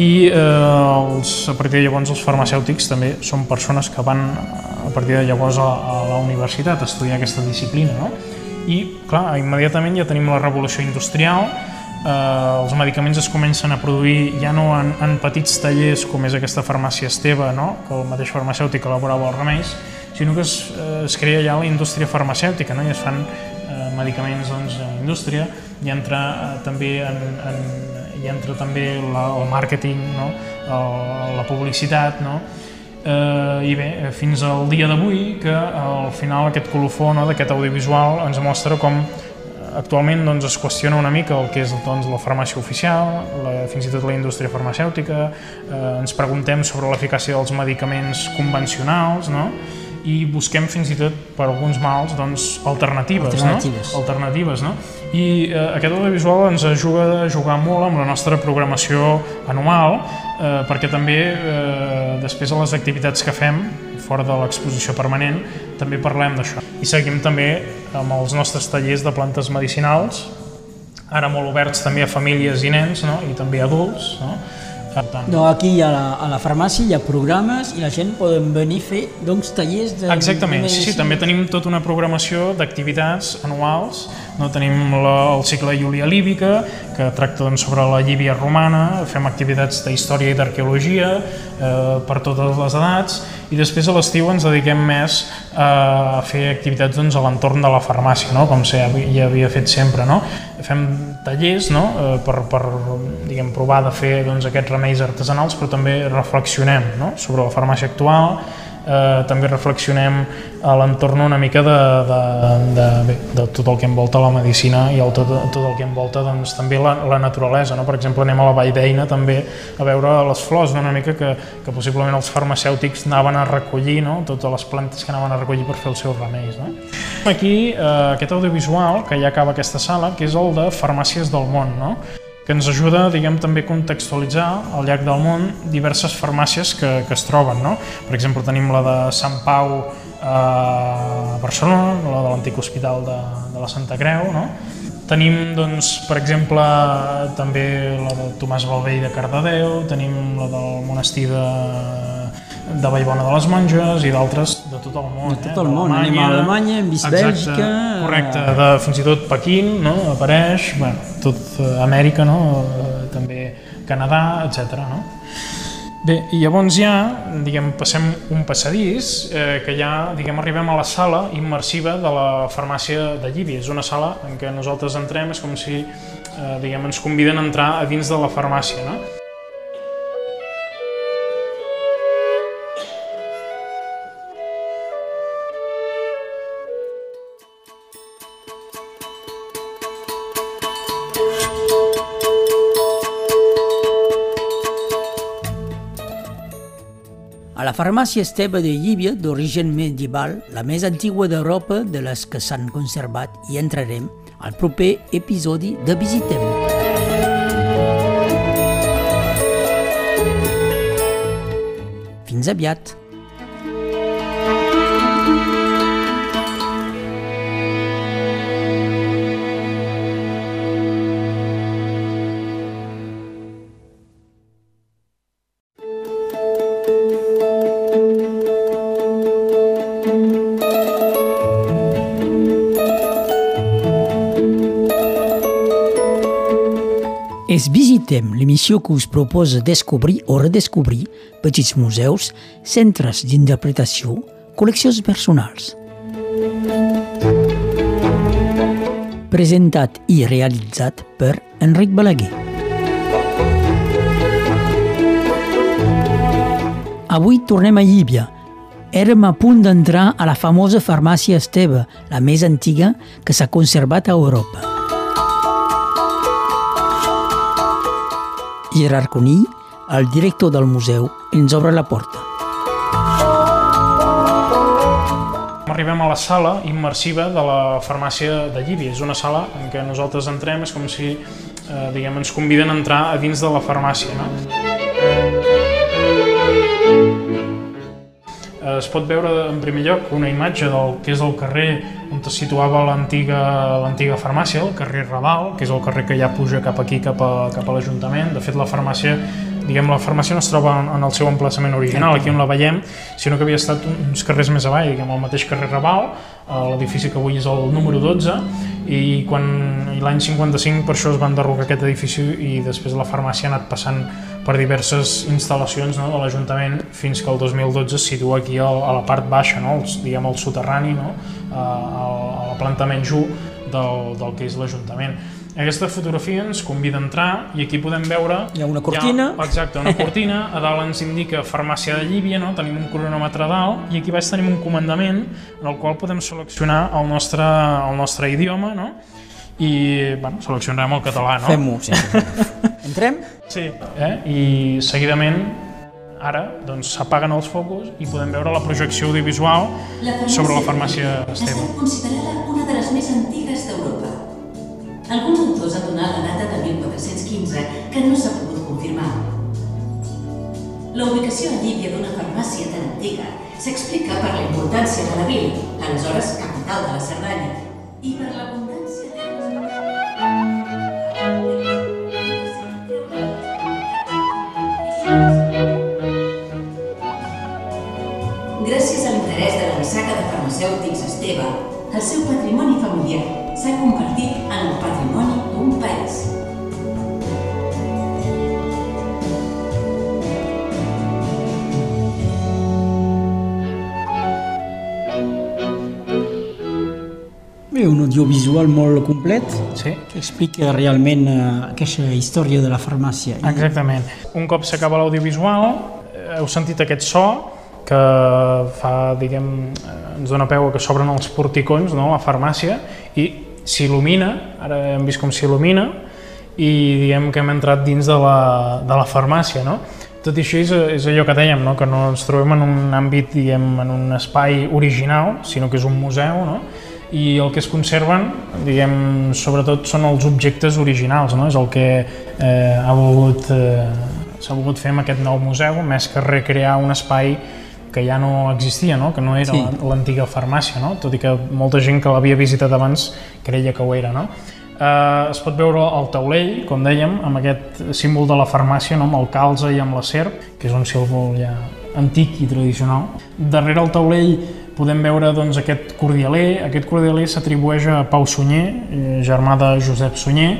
i eh, els, a partir de llavors els farmacèutics també són persones que van a partir de llavors a, a la universitat a estudiar aquesta disciplina. No? I, clar, immediatament ja tenim la revolució industrial, eh, els medicaments es comencen a produir ja no en, en petits tallers com és aquesta farmàcia Esteve, no? que el mateix farmacèutic elaborava els remeis, sinó que es, eh, es crea ja la indústria farmacèutica, no? i es fan eh, medicaments doncs, a la indústria, i entra eh, també en, en, hi entra també la, el màrqueting, no? el, la publicitat, no? Eh, I bé, fins al dia d'avui que al final aquest colofó no, d'aquest audiovisual ens mostra com actualment doncs, es qüestiona una mica el que és doncs, la farmàcia oficial, la, fins i tot la indústria farmacèutica, eh, ens preguntem sobre l'eficàcia dels medicaments convencionals, no? I busquem fins i tot per alguns mals doncs, alternatives, alternatives. No? alternatives no? i eh, aquest audiovisual ens ajuda a jugar molt amb la nostra programació anual eh, perquè també eh, després de les activitats que fem fora de l'exposició permanent també parlem d'això i seguim també amb els nostres tallers de plantes medicinals ara molt oberts també a famílies i nens no? i també a adults no? No, aquí a la, a la farmàcia hi ha programes i la gent poden venir a fer doncs, tallers de Exactament, sí, sí, també tenim tota una programació d'activitats anuals. No? Tenim la, el cicle Júlia Líbica, que tracta doncs, sobre la Llívia romana, fem activitats de història i d'arqueologia eh, per totes les edats, i després a l'estiu ens dediquem més a fer activitats doncs, a l'entorn de la farmàcia, no? com ja havia fet sempre. No? Fem tallers no? Eh, per, per diguem, provar de fer doncs, aquests remeis artesanals, però també reflexionem no? sobre la farmàcia actual, eh, també reflexionem a l'entorn una mica de, de, de, bé, de tot el que envolta la medicina i el, tot, tot el que envolta doncs, també la, la naturalesa. No? Per exemple, anem a la Vall d'Eina també a veure les flors, no? una mica que, que possiblement els farmacèutics anaven a recollir no? totes les plantes que anaven a recollir per fer els seus remeis. No? Aquí, eh, aquest audiovisual, que ja acaba aquesta sala, que és el de Farmàcies del món. No? Que ens ajuda diguem, també a contextualitzar al llarg del món diverses farmàcies que, que es troben. No? Per exemple, tenim la de Sant Pau a Barcelona, la de l'antic hospital de, de la Santa Creu, no? Tenim, doncs, per exemple, també la de Tomàs Balvell de Cardedeu, tenim la del monestir de, de Vallbona de les Monges i d'altres de tot el món. De tot el eh? món, anem a Alemanya, hem vist Bèlgica... Correcte, de, fins i tot Pequín no? apareix, bueno, tot Amèrica, no? també Canadà, etc. No? Bé, i llavors ja, diguem, passem un passadís eh, que ja, diguem, arribem a la sala immersiva de la farmàcia de Llívia. És una sala en què nosaltres entrem, és com si, eh, diguem, ens conviden a entrar a dins de la farmàcia, no? La farmàcia Esteve de Llívia, d'origen medieval, la més antigua d'Europa de les que s'han conservat, hi entrarem al proper episodi de Visitem. Fins aviat! És Visitem, l'emissió que us proposa descobrir o redescobrir petits museus, centres d'interpretació, col·leccions personals. Presentat i realitzat per Enric Balaguer. Avui tornem a Llívia. Érem a punt d'entrar a la famosa farmàcia Esteve, la més antiga que s'ha conservat a Europa. Gerard Conill, el director del museu, ens obre la porta. Arribem a la sala immersiva de la farmàcia de Llívia. És una sala en què nosaltres entrem, és com si, eh, diguem, ens conviden a entrar a dins de la farmàcia, no? Es pot veure en primer lloc una imatge del que és el carrer on es situava l'antiga farmàcia, el carrer Raval, que és el carrer que ja puja cap aquí, cap a, cap a l'Ajuntament. De fet, la farmàcia diguem, la farmàcia no es troba en el seu emplaçament original, aquí on la veiem, sinó que havia estat uns carrers més avall, diguem, el mateix carrer Raval, l'edifici que avui és el número 12, i quan l'any 55 per això es va enderrocar aquest edifici i després la farmàcia ha anat passant per diverses instal·lacions no, de l'Ajuntament fins que el 2012 es situa aquí a, a la part baixa, no, els, diguem el soterrani, no, a, a la planta menys 1 del, del que és l'Ajuntament. Aquesta fotografia ens convida a entrar i aquí podem veure... Hi ha una cortina. Ha, exacte, una cortina. A dalt ens indica farmàcia de Llívia, no? tenim un cronòmetre a dalt i aquí baix tenim un comandament en el qual podem seleccionar el nostre, el nostre idioma no? i bueno, seleccionarem el català. No? Fem-ho, sí. Entrem? Sí, eh? i seguidament ara doncs, s'apaguen els focus i podem veure la projecció audiovisual sobre la farmàcia Esteve. Ha estat considerada una de les més antigues d'Europa. Alguns autors han donat la data de 1415, que no s'ha pogut confirmar. La ubicació a Llívia d'una farmàcia tan antiga s'explica per la importància de la vila, aleshores capital de la Cerdanya, i per l'abundància Gràcies a l'interès de la Nissaga de Farmacèutics Esteve, el seu patrimoni familiar s'ha convertit en el patrimoni d'un país. Bé, un audiovisual molt complet Sí, que explica realment eh, aquesta història de la farmàcia. exactament. Un cop s'acaba l'audiovisual, eh, heu sentit aquest so que fa, diguem, eh, ens dona peu a que s'obren els porticons, no?, a farmàcia, i s'il·lumina, ara hem vist com s'il·lumina, i diguem que hem entrat dins de la, de la farmàcia, no? Tot i així és, és allò que dèiem, no? que no ens trobem en un àmbit, diguem, en un espai original, sinó que és un museu, no? i el que es conserven, diguem, sobretot són els objectes originals, no? és el que eh, ha volgut, eh, s'ha volgut fer amb aquest nou museu, més que recrear un espai que ja no existia, no? que no era Sí. l'antiga farmàcia, no? tot i que molta gent que l'havia visitat abans creia que ho era. No? Eh, es pot veure el taulell, com dèiem, amb aquest símbol de la farmàcia, no? amb el calze i amb la serp, que és un símbol ja antic i tradicional. Darrere el taulell podem veure doncs, aquest cordialer. Aquest cordialer s'atribueix a Pau Sunyer, eh, germà de Josep Sunyer.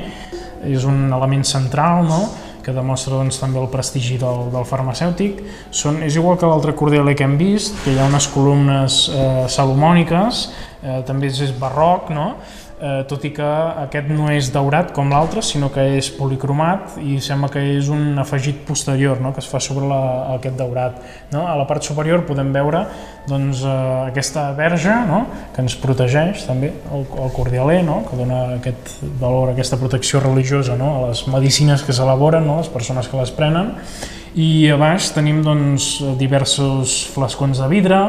És un element central, no? Que demostra doncs, també el prestigi del, del farmacèutic. Són, és igual que l'altre cordialer que hem vist, que hi ha unes columnes eh, salomòniques, eh, també és barroc, no? Eh, tot i que aquest no és daurat com l'altre, sinó que és policromat i sembla que és un afegit posterior no? que es fa sobre la, aquest daurat. No? A la part superior podem veure doncs, eh, aquesta verge no? que ens protegeix també, el, el cordialer, no? que dona aquest valor, aquesta protecció religiosa no? a les medicines que s'elaboren, no? les persones que les prenen, i a baix tenim doncs, diversos flascons de vidre,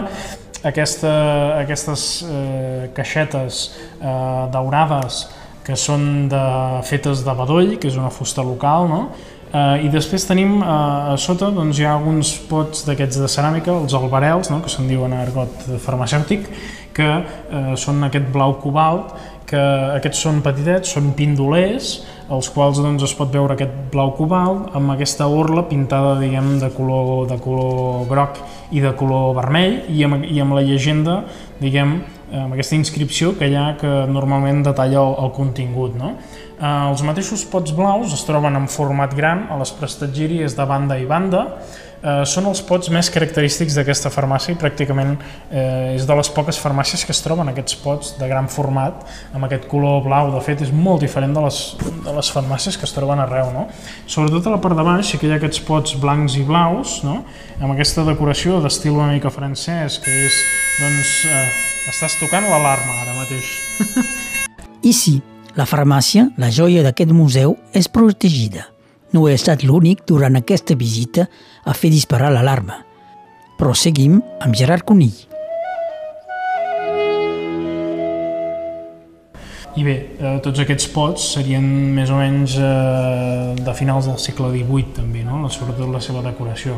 aquesta, aquestes eh, caixetes eh, daurades que són de, fetes de bedoll, que és una fusta local, no? Eh, I després tenim eh, a sota doncs, hi ha alguns pots d'aquests de ceràmica, els albarels, no? que se'n diuen argot farmacèutic, que eh, són aquest blau cobalt, que aquests són petitets, són pindolers, els quals doncs, es pot veure aquest blau cobalt amb aquesta orla pintada diguem, de, color, de color groc i de color vermell i amb, i amb la llegenda, diguem, amb aquesta inscripció que hi ha que normalment detalla el, el contingut. No? Eh, els mateixos pots blaus es troben en format gran a les prestatgeries de banda i banda, eh, són els pots més característics d'aquesta farmàcia i pràcticament eh, és de les poques farmàcies que es troben aquests pots de gran format amb aquest color blau, de fet és molt diferent de les, de les farmàcies que es troben arreu no? sobretot a la part de baix sí que hi ha aquests pots blancs i blaus no? amb aquesta decoració d'estil una mica francès que és doncs eh, estàs tocant l'alarma ara mateix I sí, la farmàcia, la joia d'aquest museu, és protegida. No he estat l'únic durant aquesta visita a fer disparar l'alarma. Però seguim amb Gerard Conill. I bé, eh, tots aquests pots serien més o menys eh, de finals del segle XVIII també, no? sobretot la seva decoració.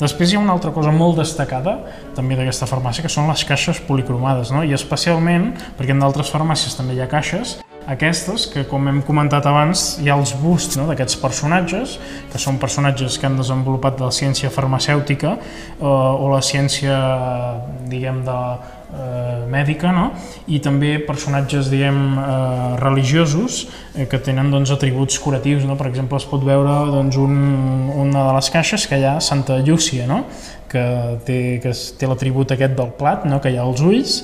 Després hi ha una altra cosa molt destacada també d'aquesta farmàcia que són les caixes policromades, no? i especialment perquè en d'altres farmàcies també hi ha caixes aquestes, que com hem comentat abans, hi ha els busts no, d'aquests personatges, que són personatges que han desenvolupat de la ciència farmacèutica eh, o la ciència, diguem, de, eh, mèdica, no? i també personatges, diguem, eh, religiosos eh, que tenen doncs, atributs curatius. No? Per exemple, es pot veure doncs, un, una de les caixes que hi ha Santa Llúcia, no? que té, que té l'atribut aquest del plat, no? que hi ha els ulls,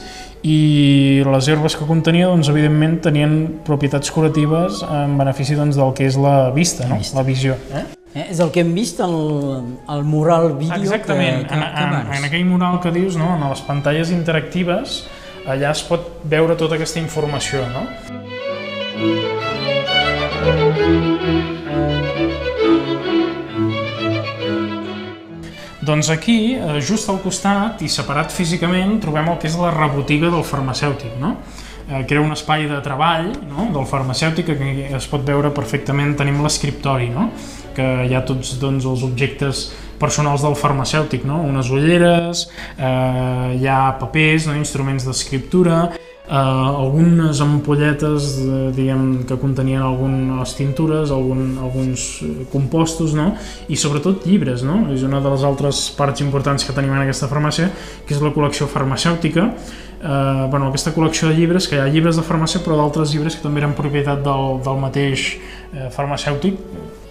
i les herbes que contenia, doncs, evidentment, tenien propietats curatives en benefici doncs, del que és la vista, no? la visió. Eh? Eh, és el que hem vist al, al mural vídeo Exactament, que, que, en, que en, en aquell mural que dius, no? en les pantalles interactives, allà es pot veure tota aquesta informació. No? Doncs aquí, eh, just al costat i separat físicament, trobem el que és la rebotiga del farmacèutic, no? eh, era un espai de treball no? del farmacèutic que es pot veure perfectament, tenim l'escriptori, no? que hi ha tots doncs, els objectes personals del farmacèutic, no? unes ulleres, eh, hi ha papers, no? instruments d'escriptura, eh, algunes ampolletes eh, diguem, que contenien algunes tintures, algun, alguns compostos no? i sobretot llibres. No? És una de les altres parts importants que tenim en aquesta farmàcia, que és la col·lecció farmacèutica. Eh, bueno, aquesta col·lecció de llibres, que hi ha llibres de farmàcia però d'altres llibres que també eren propietat del, del mateix eh, farmacèutic,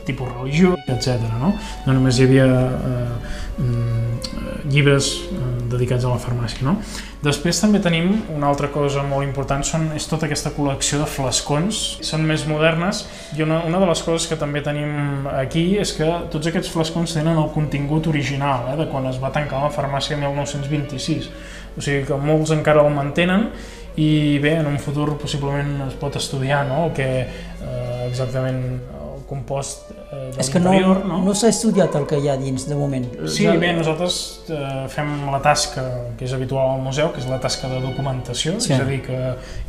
tipus religió, etc. No? no només hi havia eh, mm, llibres eh, dedicats a la farmàcia. No? Després també tenim una altra cosa molt important, són, és tota aquesta col·lecció de flascons, són més modernes i una, una de les coses que també tenim aquí és que tots aquests flascons tenen el contingut original, eh, de quan es va tancar la farmàcia 1926, o sigui que molts encara el mantenen i bé, en un futur possiblement es pot estudiar no? el que eh, exactament compost eh, de És que no, no? no s'ha estudiat el que hi ha dins de moment. Sí, bé, nosaltres eh, fem la tasca que és habitual al museu, que és la tasca de documentació, sí. és a dir, que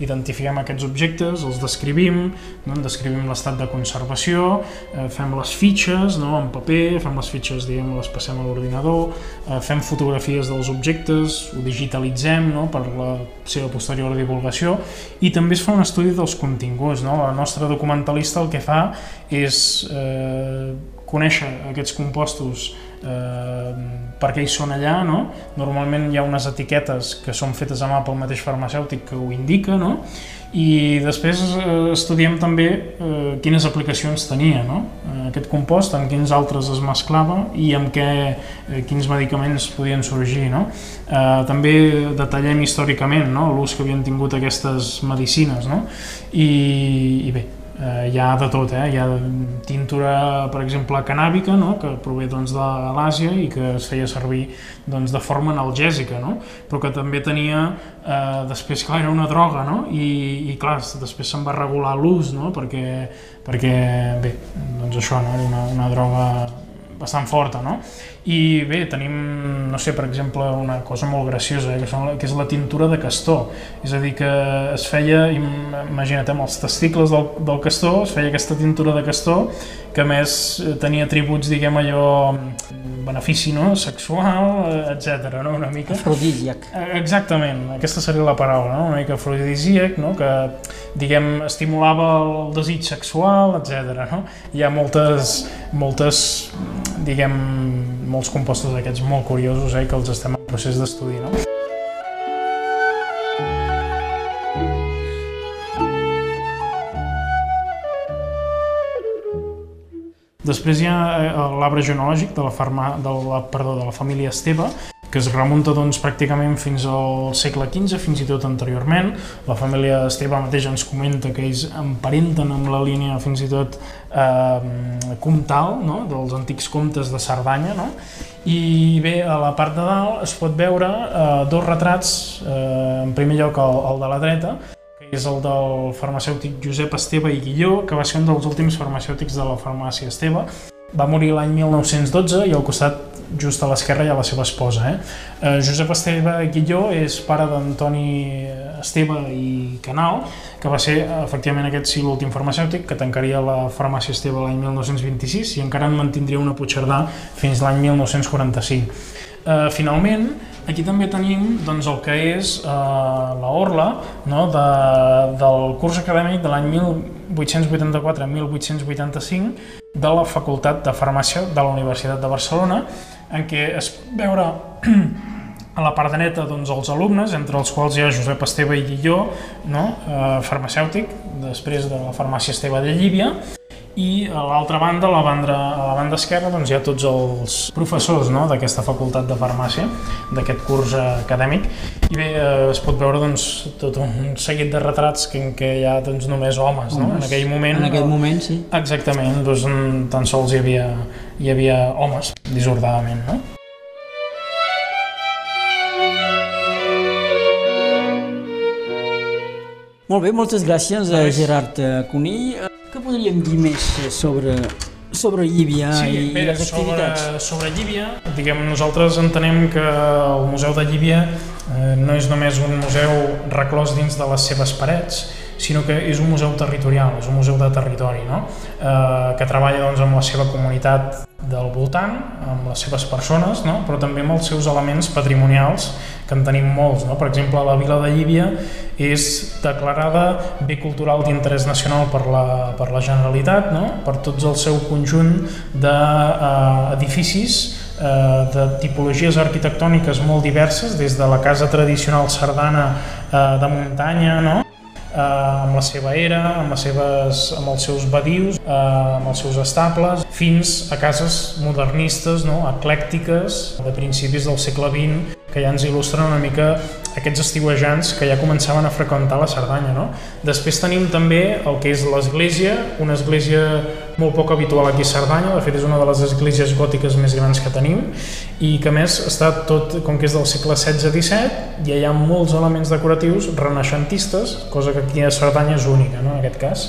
identifiquem aquests objectes, els descrivim, no? en descrivim l'estat de conservació, eh, fem les fitxes no? en paper, fem les fitxes, diguem, les passem a l'ordinador, eh, fem fotografies dels objectes, ho digitalitzem no? per la seva posterior divulgació i també es fa un estudi dels continguts. No? La nostra documentalista el que fa és és eh, conèixer aquests compostos eh, per què hi són allà, no? Normalment hi ha unes etiquetes que són fetes a mà pel mateix farmacèutic que ho indica, no? I després eh, estudiem també eh, quines aplicacions tenia, no? Eh, aquest compost, amb quins altres es mesclava i amb què, eh, quins medicaments podien sorgir, no? Eh, també detallem històricament no? l'ús que havien tingut aquestes medicines, no? I, i bé, eh, hi ha de tot, eh? hi ha tintura, per exemple, canàbica, no? que prové doncs, de l'Àsia i que es feia servir doncs, de forma analgèsica, no? però que també tenia, eh, després, clar, era una droga, no? I, i clar, després se'n va regular l'ús, no? perquè, perquè, bé, doncs això, no? era una, una droga bastant forta, no? I bé, tenim, no sé, per exemple, una cosa molt graciosa, eh, que, són, que és la tintura de castor. És a dir, que es feia, imagina't, amb els testicles del, del castor, es feia aquesta tintura de castor, que més eh, tenia atributs, diguem allò, benefici no? sexual, etc. No? Una mica... Afrodisíac. Eh, exactament, aquesta seria la paraula, no? una mica afrodisíac, no? que diguem, estimulava el desig sexual, etc. No? Hi ha moltes, moltes diguem, molts compostos d'aquests molt curiosos eh, que els estem en procés d'estudi. No? Després hi ha eh, l'arbre genològic de la, farma, de, la, perdó, de la família Esteve, que es remunta doncs, pràcticament fins al segle XV, fins i tot anteriorment. La família Esteve mateix ens comenta que ells emparenten amb la línia fins i tot eh, comtal, no? dels antics comtes de Cerdanya, no? i bé, a la part de dalt es pot veure eh, dos retrats, eh, en primer lloc el, el de la dreta, que és el del farmacèutic Josep Esteve i Guilló, que va ser un dels últims farmacèutics de la farmàcia Esteve. Va morir l'any 1912 i al costat just a l'esquerra hi ha la seva esposa. Eh? Eh, Josep Esteve Guilló és pare d'Antoni Esteve i Canal, que va ser efectivament aquest sí l'últim farmacèutic que tancaria la farmàcia Esteve l'any 1926 i encara en mantindria una Puigcerdà fins l'any 1945. Eh, finalment, aquí també tenim doncs, el que és eh, la orla no, de, del curs acadèmic de l'any 1884-1885 de la Facultat de Farmàcia de la Universitat de Barcelona, en què es veure a la part dreta doncs, els alumnes, entre els quals hi ha Josep Esteve i Guilló, no? eh, farmacèutic, després de la farmàcia Esteve de Llívia, i a l'altra banda, la banda, a la banda esquerra, doncs, hi ha tots els professors no? d'aquesta facultat de farmàcia, d'aquest curs acadèmic, i bé, eh, es pot veure doncs, tot un seguit de retrats que, en què hi ha doncs, només homes, no? Homes. en aquell moment. En aquell moment, sí. Exactament, doncs, tan sols hi havia, hi havia homes, disordadament. No? Molt bé, moltes gràcies, a Gerard eh, Conill. Què podríem dir més eh, sobre, sobre Llívia Sí, i, bé, i les activitats? sobre, sobre Llívia, diguem, nosaltres entenem que el Museu de Llívia eh, no és només un museu reclòs dins de les seves parets, sinó que és un museu territorial, és un museu de territori, no? eh, que treballa doncs, amb la seva comunitat del voltant, amb les seves persones, no? però també amb els seus elements patrimonials, que en tenim molts. No? Per exemple, la vila de Llívia és declarada bé cultural d'interès nacional per la, per la Generalitat, no? per tots el seu conjunt d'edificis eh, eh, de tipologies arquitectòniques molt diverses, des de la casa tradicional sardana eh, de muntanya, no? Eh, amb la seva era, amb, les seves, amb els seus badius, eh, amb els seus estables, fins a cases modernistes, no? eclèctiques, de principis del segle XX, que ja ens il·lustren una mica aquests estiuejants que ja començaven a freqüentar la Cerdanya. No? Després tenim també el que és l'església, una església molt poc habitual aquí a Cerdanya, de fet és una de les esglésies gòtiques més grans que tenim i que més està tot, com que és del segle XVI-XVII, i hi ha molts elements decoratius renaixentistes, cosa que aquí a Cerdanya és única no? en aquest cas.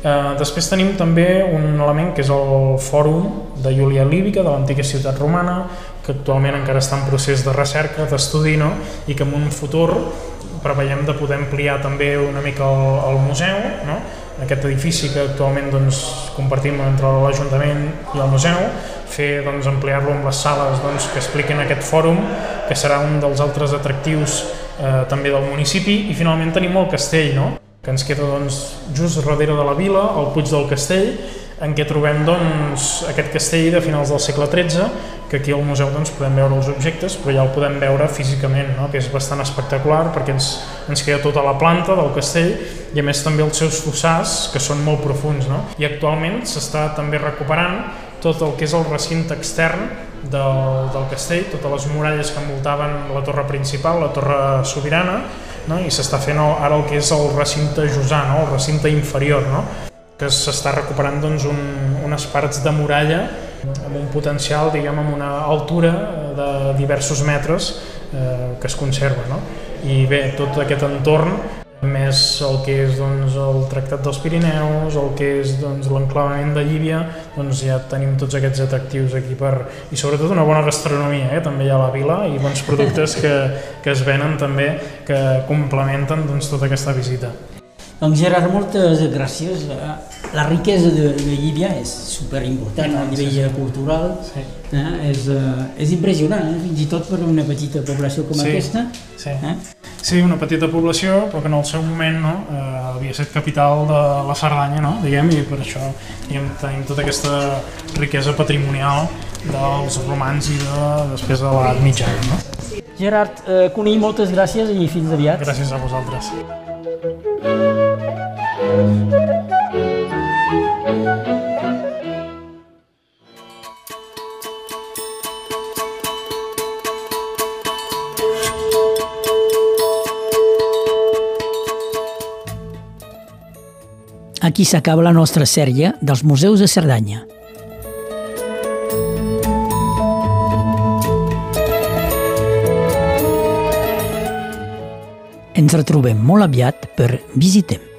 Eh, després tenim també un element que és el fòrum de Júlia Líbica, de l'antiga ciutat romana, que actualment encara està en procés de recerca, d'estudi, no? i que en un futur preveiem de poder ampliar també una mica el, el museu, no? Aquest edifici que actualment doncs, compartim entre l'Ajuntament i el museu, fer doncs, ampliar-lo amb les sales doncs, que expliquen aquest fòrum, que serà un dels altres atractius eh, també del municipi, i finalment tenim el castell, no? que ens queda doncs, just darrere de la vila, el Puig del Castell, en què trobem doncs, aquest castell de finals del segle XIII, que aquí al museu doncs, podem veure els objectes, però ja el podem veure físicament, no? que és bastant espectacular perquè ens, ens queda tota la planta del castell i a més també els seus fossars, que són molt profuns. No? I actualment s'està també recuperant tot el que és el recinte extern del, del castell, totes les muralles que envoltaven la torre principal, la torre sobirana, no? i s'està fent ara el que és el recinte Josà, no? el recinte inferior, no? Que s'està recuperant doncs, un, unes parts de muralla amb un potencial, diguem, amb una altura de diversos metres eh, que es conserva. No? I bé, tot aquest entorn més el que és doncs, el Tractat dels Pirineus, el que és doncs, l'enclavament de Llívia, doncs ja tenim tots aquests atractius aquí per... i sobretot una bona gastronomia, eh? també hi ha la vila i bons productes que, que es venen també que complementen doncs, tota aquesta visita. Doncs Gerard, moltes gràcies. La riquesa de, de Llívia és superimportant a nivell sí, sí. cultural, sí. Eh? És, uh, és impressionant, eh? fins i tot per una petita població com sí. aquesta. Sí. Eh? sí, una petita població, però que en el seu moment no, eh, havia estat capital de la Cerdanya, no? diguem, i per això diguem, tenim tota aquesta riquesa patrimonial dels romans i de, després de l'edat mitjana. No? Gerard eh, Conill, moltes gràcies i fins aviat. Gràcies a vosaltres. Aquí s'acaba la nostra sèrie dels museus de Cerdanya. Ens retrobem molt aviat per Visitem.